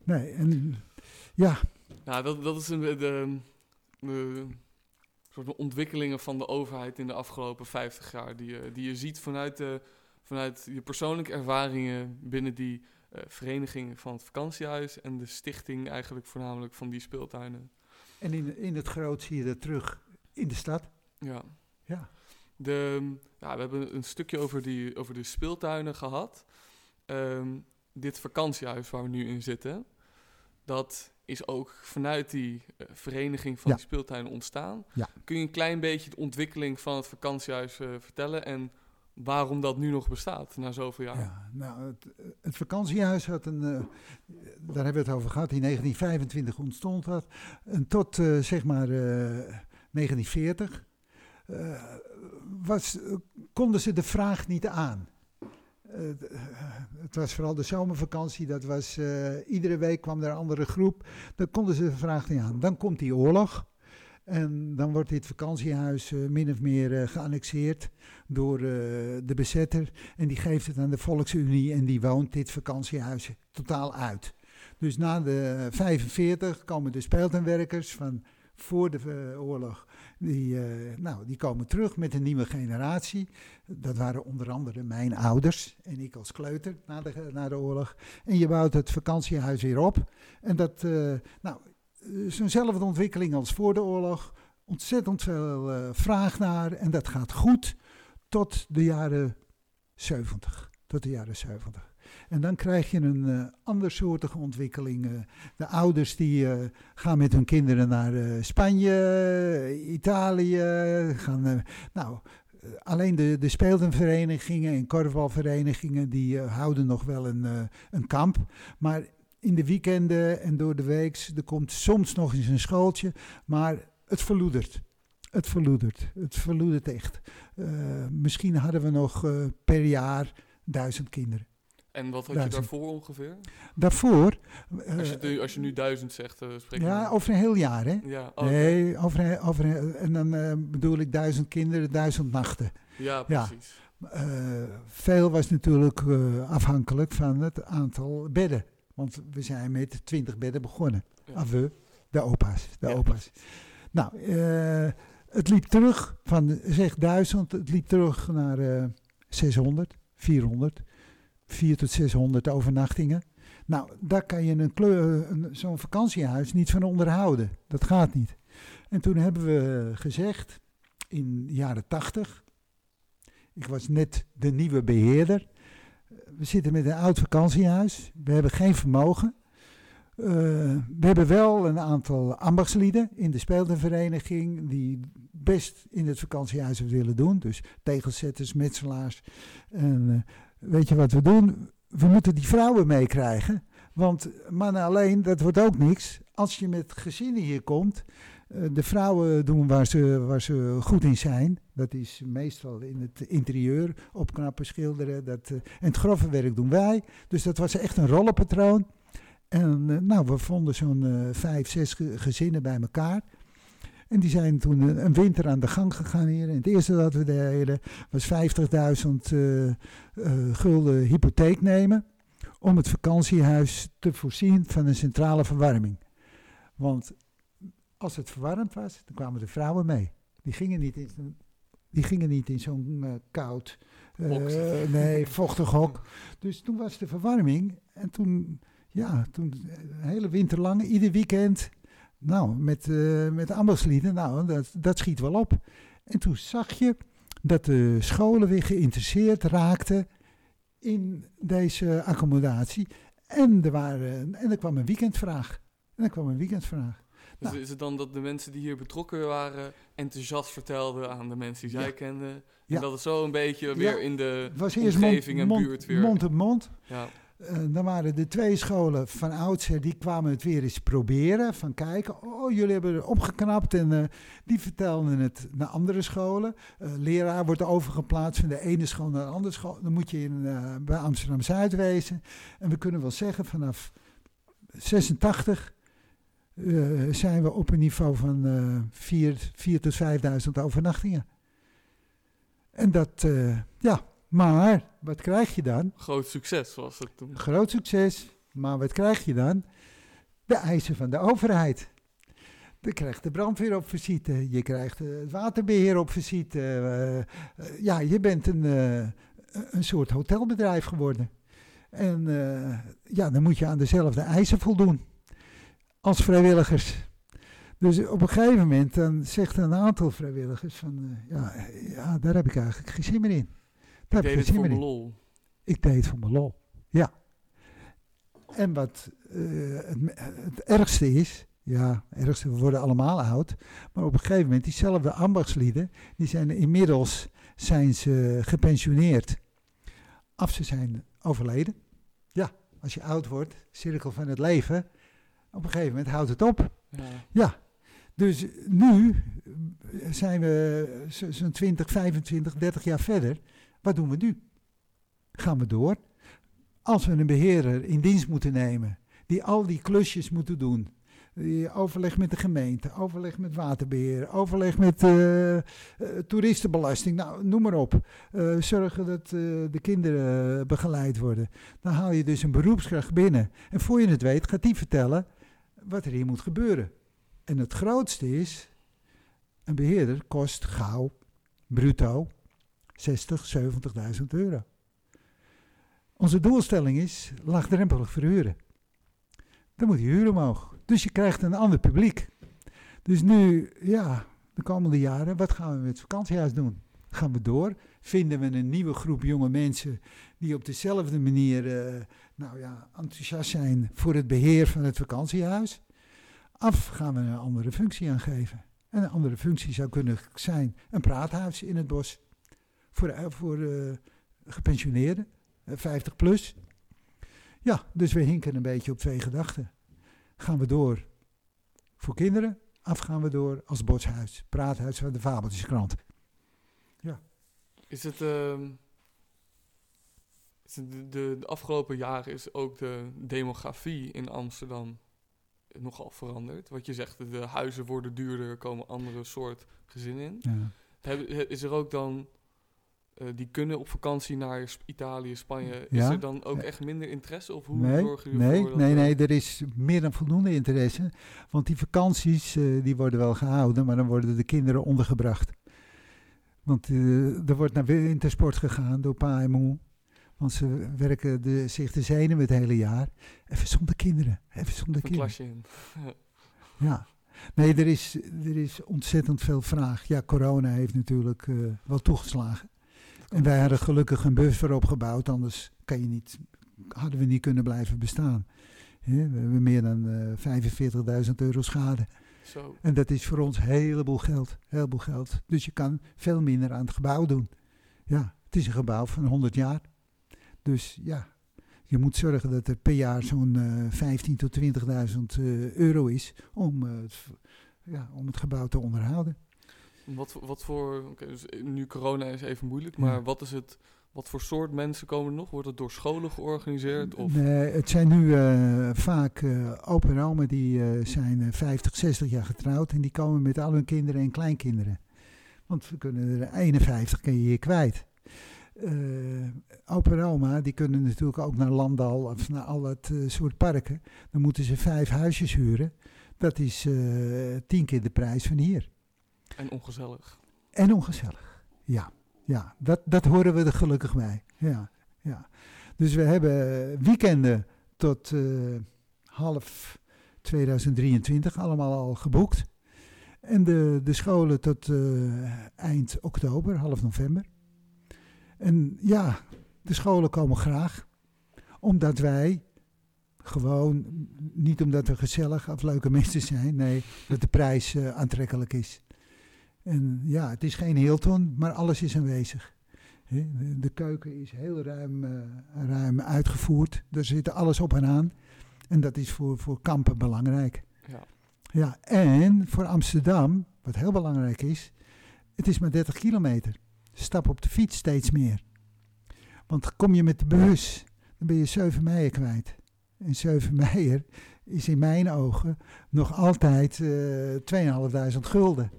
Nee, en ja. Nou, dat, dat is een, de, de, de soort ontwikkelingen van de overheid in de afgelopen 50 jaar. Die, je, die je ziet vanuit, de, vanuit je persoonlijke ervaringen binnen die uh, vereniging van het vakantiehuis en de stichting eigenlijk voornamelijk van die speeltuinen. En in, in het groot zie je dat terug in de stad. Ja. Ja. De, ja, we hebben een stukje over, die, over de speeltuinen gehad. Um, dit vakantiehuis waar we nu in zitten, dat is ook vanuit die uh, vereniging van Ja. die speeltuinen ontstaan. Ja. Kun je een klein beetje de ontwikkeling van het vakantiehuis eh, vertellen en waarom dat nu nog bestaat na zoveel jaar? Ja, nou, het, het vakantiehuis had een, eh, daar hebben we het over gehad, in 1925 ontstond dat. En tot eh, zeg maar eh, 1940 eh, was, eh, konden ze de vraag niet aan. Eh, het was vooral de zomervakantie, dat was, eh, iedere week kwam er een andere groep. Dan konden ze de vraag niet aan. Dan komt die oorlog. En dan wordt dit vakantiehuis eh, min of meer geannexeerd door de bezetter. En die geeft het aan de Volksunie en die woont dit vakantiehuis totaal uit. Dus na de 45 komen de speeltuinwerkers van voor de oorlog. Die, eh, nou, die komen terug met een nieuwe generatie. Dat waren onder andere mijn ouders en ik als kleuter na de, na de oorlog. En je bouwt het vakantiehuis weer op. En dat, eh, nou, is eenzelfde ontwikkeling als voor de oorlog. Ontzettend veel eh, vraag naar en dat gaat goed tot de jaren 70. Tot de jaren 70. En dan krijg je een eh andersoortige ontwikkeling. eh. de ouders die eh, gaan met hun kinderen naar Spanje, Italië. Gaan, nou, alleen de, de speeltuinverenigingen en korfbalverenigingen die houden nog wel een, een kamp. Maar in de weekenden en door de week, er komt soms nog eens een schooltje, maar het verloedert. Het verloedert. Het verloedert echt. Misschien hadden we nog per jaar duizend kinderen. En wat had je Duizend. daarvoor ongeveer? Daarvoor. eh, Als je, nu, als je nu duizend zegt, eh spreek ja, dan- over een heel jaar, hè? Ja, oh, Nee, over, een- over een- en dan eh, bedoel ik duizend kinderen, duizend nachten. ja, precies. Eh, veel was natuurlijk eh, afhankelijk van het aantal bedden. Want we zijn met 20 bedden begonnen. Ja. Ah, we, de opa's. De Ja, opa's. Nou, eh, het liep terug van zeg 1000, het liep terug naar eh 600, 400, 400 tot 600 overnachtingen. Nou, daar kan je een een, zo'n vakantiehuis niet van onderhouden. Dat gaat niet. En toen hebben we gezegd, in de jaren 80, ik was net de nieuwe beheerder. We zitten met een oud vakantiehuis. We hebben geen vermogen. Eh, we hebben wel een aantal ambachtslieden in de speeltuinvereniging die best in het vakantiehuis willen doen. Dus tegelzetters, metselaars. En eh, weet je wat we doen? We moeten die vrouwen meekrijgen. Want mannen alleen, dat wordt ook niks. Als je met gezinnen hier komt, eh, de vrouwen doen waar ze, waar ze goed in zijn. Dat is meestal in het interieur, opknappen, schilderen. Dat, eh, en het grove werk doen wij. Dus dat was echt een rollenpatroon. En eh, nou, we vonden zo'n vijf, zes ge- gezinnen bij elkaar. En die zijn toen een, een winter aan de gang gegaan hier. En het eerste dat we deden was 50.000 eh, eh, gulden hypotheek nemen. Om het vakantiehuis te voorzien van een centrale verwarming. Want als het verwarmd was, dan kwamen de vrouwen mee. Die gingen niet in Die gingen niet in zo'n eh, koud, eh, nee, vochtig hok. Dus toen was de verwarming. En toen, ja, toen eh, een hele winter lang, ieder weekend. Nou, met, eh met ambachtslieden, nou, dat, dat schiet wel op. En toen zag je dat de scholen weer geïnteresseerd raakten in deze accommodatie. En er, waren, en er kwam een weekendvraag. En er kwam een weekendvraag. Dus Nou. is het dan dat de mensen die hier betrokken waren enthousiast vertelden aan de mensen die zij Ja. kenden? En Ja. dat het zo een beetje weer in de mond, omgeving en buurt weer... mond op mond. ja. Eh, dan waren de twee scholen van oudsher, die kwamen het weer eens proberen. Van kijken, oh jullie hebben er opgeknapt. En eh, die vertelden het naar andere scholen. Eh, leraar wordt overgeplaatst van de ene school naar de andere school. Dan moet je in, bij Amsterdam-Zuid wezen. En we kunnen wel zeggen, vanaf 86 eh, zijn we op een niveau van eh 4, tot 5000 overnachtingen. En dat, ja, maar wat krijg je dan? Groot succes was het toen. Groot succes, maar wat krijg je dan? De eisen van de overheid. Je krijgt de brandweer op visite, je krijgt eh, het waterbeheer op visite. eh, eh, ja, je bent een, een soort hotelbedrijf geworden. En ja, dan moet je aan dezelfde eisen voldoen als vrijwilligers. Dus op een gegeven moment dan zegt een aantal vrijwilligers van, ja, ja, daar heb ik eigenlijk geen zin meer in. Ik deed het voor mijn lol. Ik deed het voor mijn lol. Ja. En wat eh, het, het ergste is, ja, het ergste, we worden allemaal oud. Maar op een gegeven moment, diezelfde ambachtslieden, die zijn inmiddels zijn ze gepensioneerd. Of ze zijn overleden. Ja, als je oud wordt, cirkel van het leven. Op een gegeven moment houdt het op. Ja. Ja, dus nu zijn we zo- zo'n 20, 25, 30 jaar verder. Wat doen we nu? Gaan we door? Als we een beheerder in dienst moeten nemen, die al die klusjes moeten doen. Overleg met de gemeente, overleg met waterbeheer, overleg met eh, eh, toeristenbelasting, nou, noem maar op. Eh, zorgen dat de kinderen begeleid worden. Dan haal je dus een beroepskracht binnen. En voor je het weet gaat die vertellen wat er hier moet gebeuren. En het grootste is, een beheerder kost gauw, bruto, 60, 70.000 euro. Onze doelstelling is laagdrempelig verhuren. Dan moet die huur omhoog. Dus je krijgt een ander publiek. Dus nu, ja, de komende jaren, wat gaan we met het vakantiehuis doen? Gaan we door? Vinden we een nieuwe groep jonge mensen die op dezelfde manier, eh, nou ja, enthousiast zijn voor het beheer van het vakantiehuis? Af gaan we een andere functie aangeven. En een andere functie zou kunnen zijn een praathuis in het bos. Voor, eh, voor eh, gepensioneerden, eh, 50 plus. Ja, dus we hinken een beetje op twee gedachten. Gaan we door voor kinderen, af gaan we door als boshuis. Praathuis van de Fabeltjeskrant. Is het, ehm, is het de, de, de afgelopen jaren is ook de demografie in Amsterdam nogal veranderd? Wat je zegt, de huizen worden duurder, er komen andere soort gezinnen in. Ja. Heb- Is er ook dan, eh, die kunnen op vakantie naar Sp- Italië, Spanje, is Ja. er dan ook echt minder interesse? Of hoe Nee, zorgen jullie nee, ervoor nee, er- nee, er is meer dan voldoende interesse. Want die vakanties, eh, die worden wel gehouden, maar dan worden de kinderen ondergebracht. Want eh, er wordt naar wintersport gegaan door pa en moe. Want ze werken de, zich de zenuwen het hele jaar. Even zonder kinderen, even zonder Een kinderen. klasje in. Ja. Nee, er is, er is ontzettend veel vraag. Ja, corona heeft natuurlijk eh, wel toegeslagen. En wij hadden gelukkig een buffer opgebouwd, anders kan je niet, hadden we niet kunnen blijven bestaan. We hebben meer dan eh 45.000 euro schade. Zo. En dat is voor ons een heleboel geld, heleboel geld. Dus je kan veel minder aan het gebouw doen. Ja, het is een gebouw van 100 jaar. Dus ja, je moet zorgen dat er per jaar zo'n eh 15.000 tot 20.000 eh, euro is om, eh, ja, om het gebouw te onderhouden. Wat, wat voor, dus nu corona is even moeilijk, Ja. maar wat is het, wat voor soort mensen komen er nog? Wordt het door scholen georganiseerd? Of Nee, het zijn nu eh, vaak eh opa en oma die eh, zijn eh, 50, 60 jaar getrouwd en die komen met al hun kinderen en kleinkinderen. Want we kunnen er 51 kun je hier kwijt. Eh opa en oma die kunnen natuurlijk ook naar Landal of naar al dat soort parken. Dan moeten ze vijf huisjes huren. Dat is tien keer de prijs van hier. En ongezellig? En ongezellig. Ja, ja dat, dat horen we er gelukkig bij. Ja, ja. Dus we hebben weekenden tot eh, half 2023 allemaal al geboekt. En de, de scholen tot eh, eind oktober, half november. En ja, de scholen komen graag. Omdat wij gewoon, niet omdat we gezellig of leuke mensen zijn. Nee, dat de prijs uh, aantrekkelijk is. En ja, het is geen Hilton, maar alles is aanwezig. De keuken is heel ruim, uh, ruim uitgevoerd. Er zit alles op en aan. En dat is voor, voor kampen belangrijk. Ja. ja, en voor Amsterdam, wat heel belangrijk is, het is maar 30 kilometer. Stap op de fiets steeds meer. Want kom je met de bus, dan ben je 7 meijer kwijt. En 7 meijer is in mijn ogen nog altijd uh, 2.500 gulden.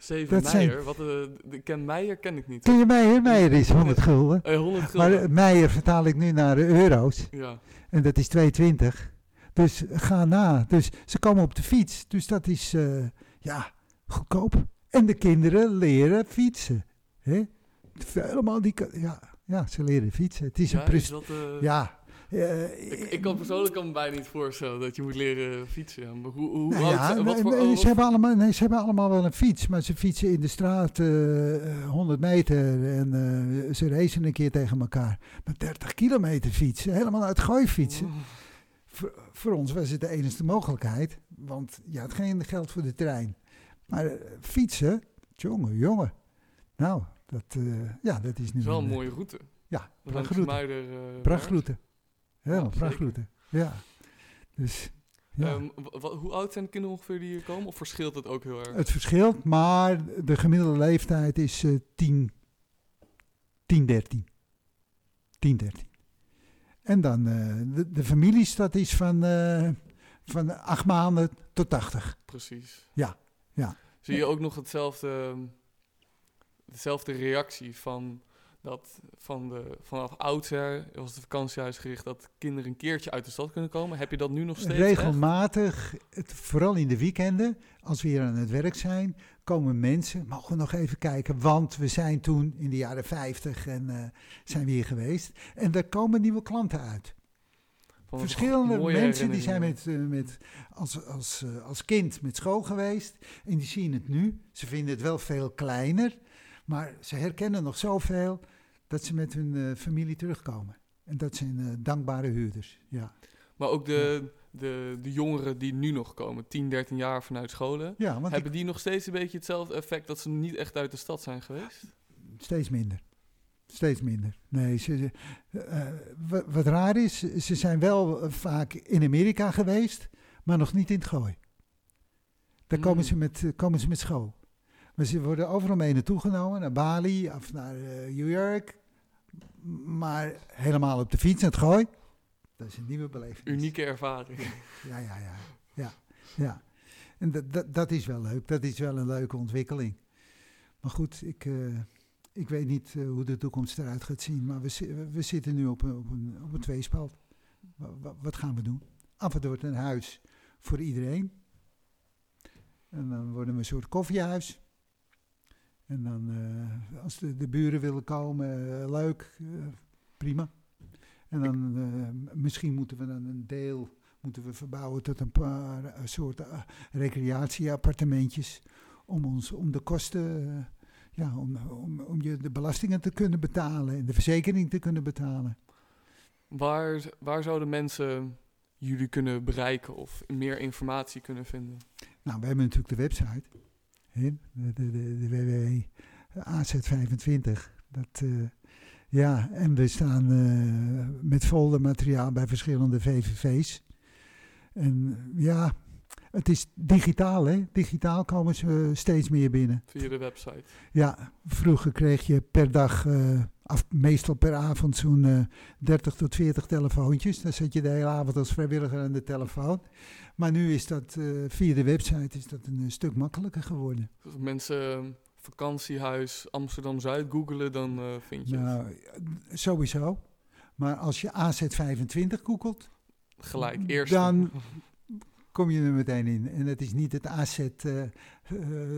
7 dat Meijer, zijn... wat, uh, de, ken Meijer ken ik niet. Ken je Meijer? Meijer is 100 gulden. Uh, 100 gulden. Maar uh, Meijer vertaal ik nu naar euro's. Ja. En dat is 220. Dus ga na. Dus ze komen op de fiets. Dus dat is, uh, ja, goedkoop. En de kinderen leren fietsen. Hè? Helemaal die... Ja, ja, ze leren fietsen. Het is ja, een... Is dat, uh... ja, ik, ik, kan persoonlijk kan me bijna niet voorstellen dat je moet leren fietsen. Maar hoe, hoe nou ja, oud, wat voor, nee, ze, hebben allemaal, nee, ze hebben allemaal wel een fiets, maar ze fietsen in de straat uh, 100 meter en ze racen een keer tegen elkaar. Maar 30 kilometer fietsen, helemaal uit gooi fietsen. Oh. Voor, voor, ons was het de enige mogelijkheid, want je had geen geld voor de trein. Maar uh, fietsen, jongen, jongen. Nou, dat, ja, dat is nu... Het is wel een mooie route. Ja, prachtroute. Prachtroute. Ja, prachtroute. Ja. Dus, ja. Um, hoe oud zijn de kinderen ongeveer die hier komen? Of verschilt het ook heel erg? Het verschilt, maar de gemiddelde leeftijd is uh, 10, 10, 13. 10, 13. En dan uh, de, de, families, dat is van, uh, van 8 maanden tot 80. Precies. Ja, ja. Zie je ook nog hetzelfde, dezelfde reactie van dat van de, vanaf oudsher was het vakantiehuis gericht dat kinderen een keertje uit de stad kunnen komen. Heb je dat nu nog steeds? Regelmatig, het, vooral in de weekenden, als we hier aan het werk zijn, komen mensen, mogen we nog even kijken, want we zijn toen in de jaren 50 en uh, zijn we hier geweest. En daar komen nieuwe klanten uit. Verschillende mensen die zijn met, uh, met, als, als, uh, als kind met school geweest en die zien het nu. Ze vinden het wel veel kleiner, maar ze herkennen nog zoveel dat ze met hun uh, familie terugkomen. En dat zijn uh, dankbare huurders, ja. Maar ook de, de, de jongeren die nu nog komen, 10, 13 jaar vanuit scholen, ja want hebben die nog steeds een beetje hetzelfde effect dat ze niet echt uit de stad zijn geweest? Steeds minder. Steeds minder. Nee, ze, uh, wat, wat, raar is, ze zijn wel vaak in Amerika geweest, maar nog niet in het gooi. Daar Mm. komen, ze met, komen ze met school. Ze worden overal mee naartoe genomen, naar Bali of naar uh, New York. Maar helemaal op de fiets het gooi, dat is een nieuwe beleving. Unieke ervaring. Ja, ja, ja. ja, ja. En dat, dat, dat is wel leuk. Dat is wel een leuke ontwikkeling. Maar goed, ik, uh, ik weet niet uh, hoe de toekomst eruit gaat zien. Maar we, we zitten nu op een, op een, op een tweespalt. Wat, wat gaan we doen? Af en toe wordt een huis voor iedereen. En dan worden we een soort koffiehuis. En dan, uh, als de, de, buren willen komen, uh, leuk, uh, prima. En dan misschien moeten we dan een deel moeten we verbouwen tot een paar soorten recreatieappartementjes. Om, ons, om de kosten, ja, om, om, om je de belastingen te kunnen betalen en de verzekering te kunnen betalen. Waar, waar zouden mensen jullie kunnen bereiken of meer informatie kunnen vinden? Nou, we hebben natuurlijk de website. De, de, de, WW AZ25. Dat, uh, ja, en we staan uh, met foldermateriaal bij verschillende VVV's. En ja, het is digitaal, hè? Digitaal komen ze steeds meer binnen. Via de website. Ja, vroeger kreeg je per dag, uh, af, meestal per avond, zo'n uh, 30 tot 40 telefoontjes. Dan zat je de hele avond als vrijwilliger aan de telefoon. Maar nu is dat uh, via de website is dat een stuk makkelijker geworden. Dus als mensen vakantiehuis Amsterdam-Zuid googelen, dan vind je nou, het. Sowieso. Maar als je AZ25 googelt... Gelijk, eerst. Dan kom je er meteen in. En het is niet het AZ uh,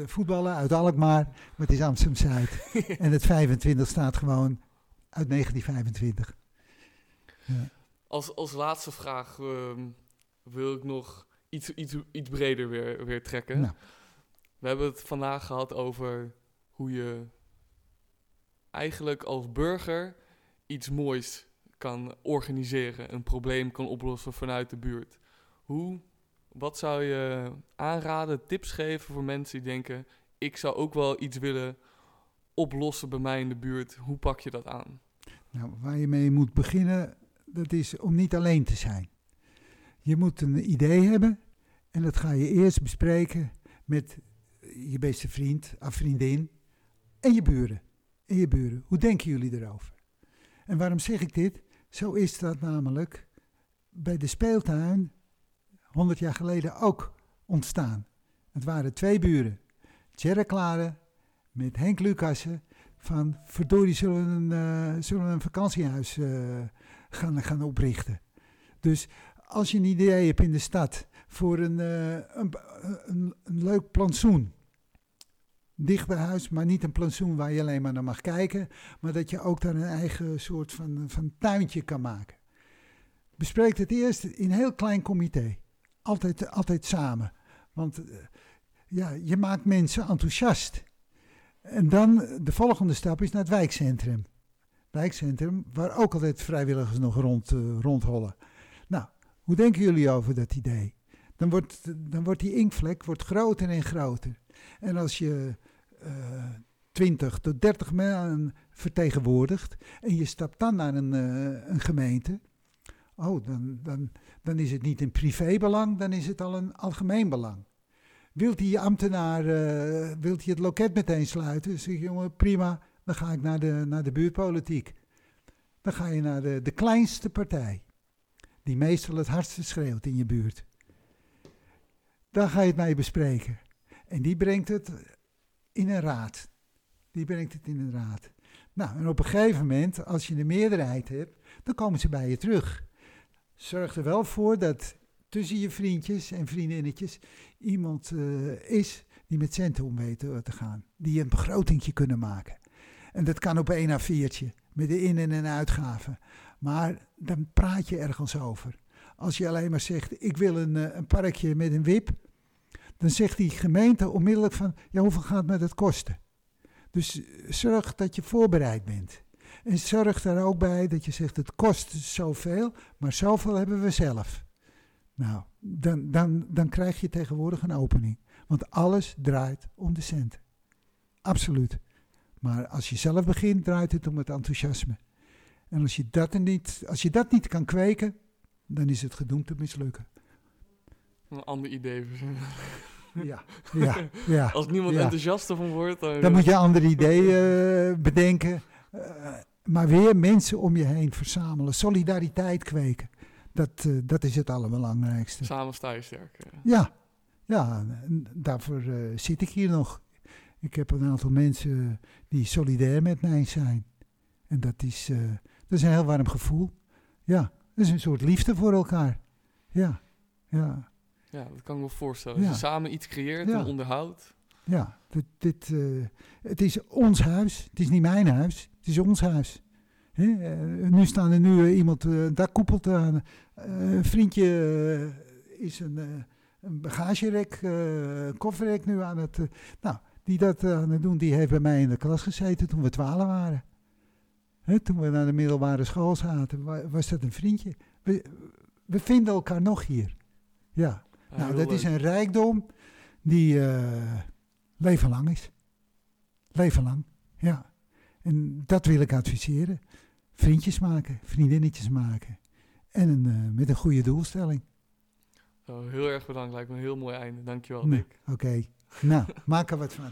voetballen uit Alkmaar, maar het is Amsterdam-Zuid. en het 25 staat gewoon uit 1925. Ja. Als, als laatste vraag ehm, wil ik nog iets, iets, iets breder weer, weer trekken. Nou. We hebben het vandaag gehad over hoe je eigenlijk als burger iets moois kan organiseren, een probleem kan oplossen vanuit de buurt. Hoe, wat zou je aanraden, tips geven voor mensen die denken: ik zou ook wel iets willen oplossen bij mij in de buurt? Hoe pak je dat aan? Nou, waar je mee moet beginnen, dat is om niet alleen te zijn. Je moet een idee hebben en dat ga je eerst bespreken met je beste vriend of vriendin en je buren. En je buren. Hoe denken jullie erover? En waarom zeg ik dit? Zo is dat namelijk bij de speeltuin 100 jaar geleden ook ontstaan. Het waren twee buren. Tjerre Klare met Henk Lucassen van verdorie zullen we een, uh, zullen een vakantiehuis uh, gaan, gaan oprichten. Dus als je een idee hebt in de stad voor een, uh, een, een, een, leuk plantsoen. Dicht bij huis, maar niet een plantsoen waar je alleen maar naar mag kijken. Maar dat je ook daar een eigen soort van, van tuintje kan maken. Bespreek het eerst in een heel klein comité. Altijd, altijd samen. Want ja, je maakt mensen enthousiast. En dan de volgende stap is naar het wijkcentrum. Wijkcentrum, waar ook altijd vrijwilligers nog rond, uh, rondhollen. Nou, hoe denken jullie over dat idee? Dan wordt, dan wordt die inkvlek wordt groter en groter. En als je uh, eh, 20 tot 30 mensen vertegenwoordigt en je stapt dan naar een, een gemeente, oh, dan, dan, dan is het niet een privébelang, dan is het al een algemeen belang. Wilt die ambtenaar, uh, wilt hij het loket meteen sluiten? Zeg jongen, prima, dan ga ik naar de, naar de buurtpolitiek. Dan ga je naar de, de kleinste partij, die meestal het hardste schreeuwt in je buurt. Daar ga je het mee bespreken. En die brengt het in een raad. Die brengt het in een raad. Nou, en op een gegeven moment, als je de meerderheid hebt, dan komen ze bij je terug. Zorg er wel voor dat tussen je vriendjes en vriendinnetjes iemand uh, is die met centen om weet te gaan. Die een begrotingje kunnen maken. En dat kan op één a viertje met de in- en uitgaven. Maar dan praat je ergens over. Als je alleen maar zegt, ik wil een, uh, een parkje met een wip. Dan zegt die gemeente onmiddellijk van, ja hoeveel gaat me dat kosten? Dus zorg dat je voorbereid bent. En zorg er ook bij dat je zegt, het kost zoveel, maar zoveel hebben we zelf. Nou, dan, dan, dan krijg je tegenwoordig een opening. Want alles draait om de centen. Absoluut. Maar als je zelf begint, draait het om het enthousiasme. En als je dat, niet, als je dat niet kan kweken, dan is het gedoemd te mislukken. Een ander idee verzinnen. Ja, ja, ja. Als niemand ja. enthousiast van wordt, dan... Dan moet je andere ideeën uh, bedenken. Uh, maar weer mensen om je heen verzamelen. Solidariteit kweken. Dat, uh, dat is het allerbelangrijkste. Samen sta je sterk. Ja, ja daarvoor uh, zit ik hier nog. Ik heb een aantal mensen die solidair met mij zijn. En dat is, uh, dat is een heel warm gevoel. Ja, dat is een soort liefde voor elkaar. Ja, ja. Ja, dat kan ik me voorstellen. Als je samen iets creëert ja. en onderhoudt. Ja, dit, dit, het is ons huis. Het is niet mijn huis. Het is ons huis. He, uh, nu staan er nu uh, iemand, uh, daar koepelt aan. een vriendje is een, een bagagerek, een kofferrek nu aan het... nou, die dat aan het doen, die heeft bij mij in de klas gezeten toen we twaalf waren. He, toen we naar de middelbare school zaten, was dat een vriendje. We, we vinden elkaar nog hier. Ja, ah, nou dat is een rijkdom die leven lang is. Leven lang, ja. En dat wil ik adviseren. Vriendjes maken, vriendinnetjes maken. En een, uh, met een goede doelstelling. Oh, heel erg bedankt, lijkt me een heel mooi einde. Dankjewel, Dick. Oké, okay. nou, maak er wat van.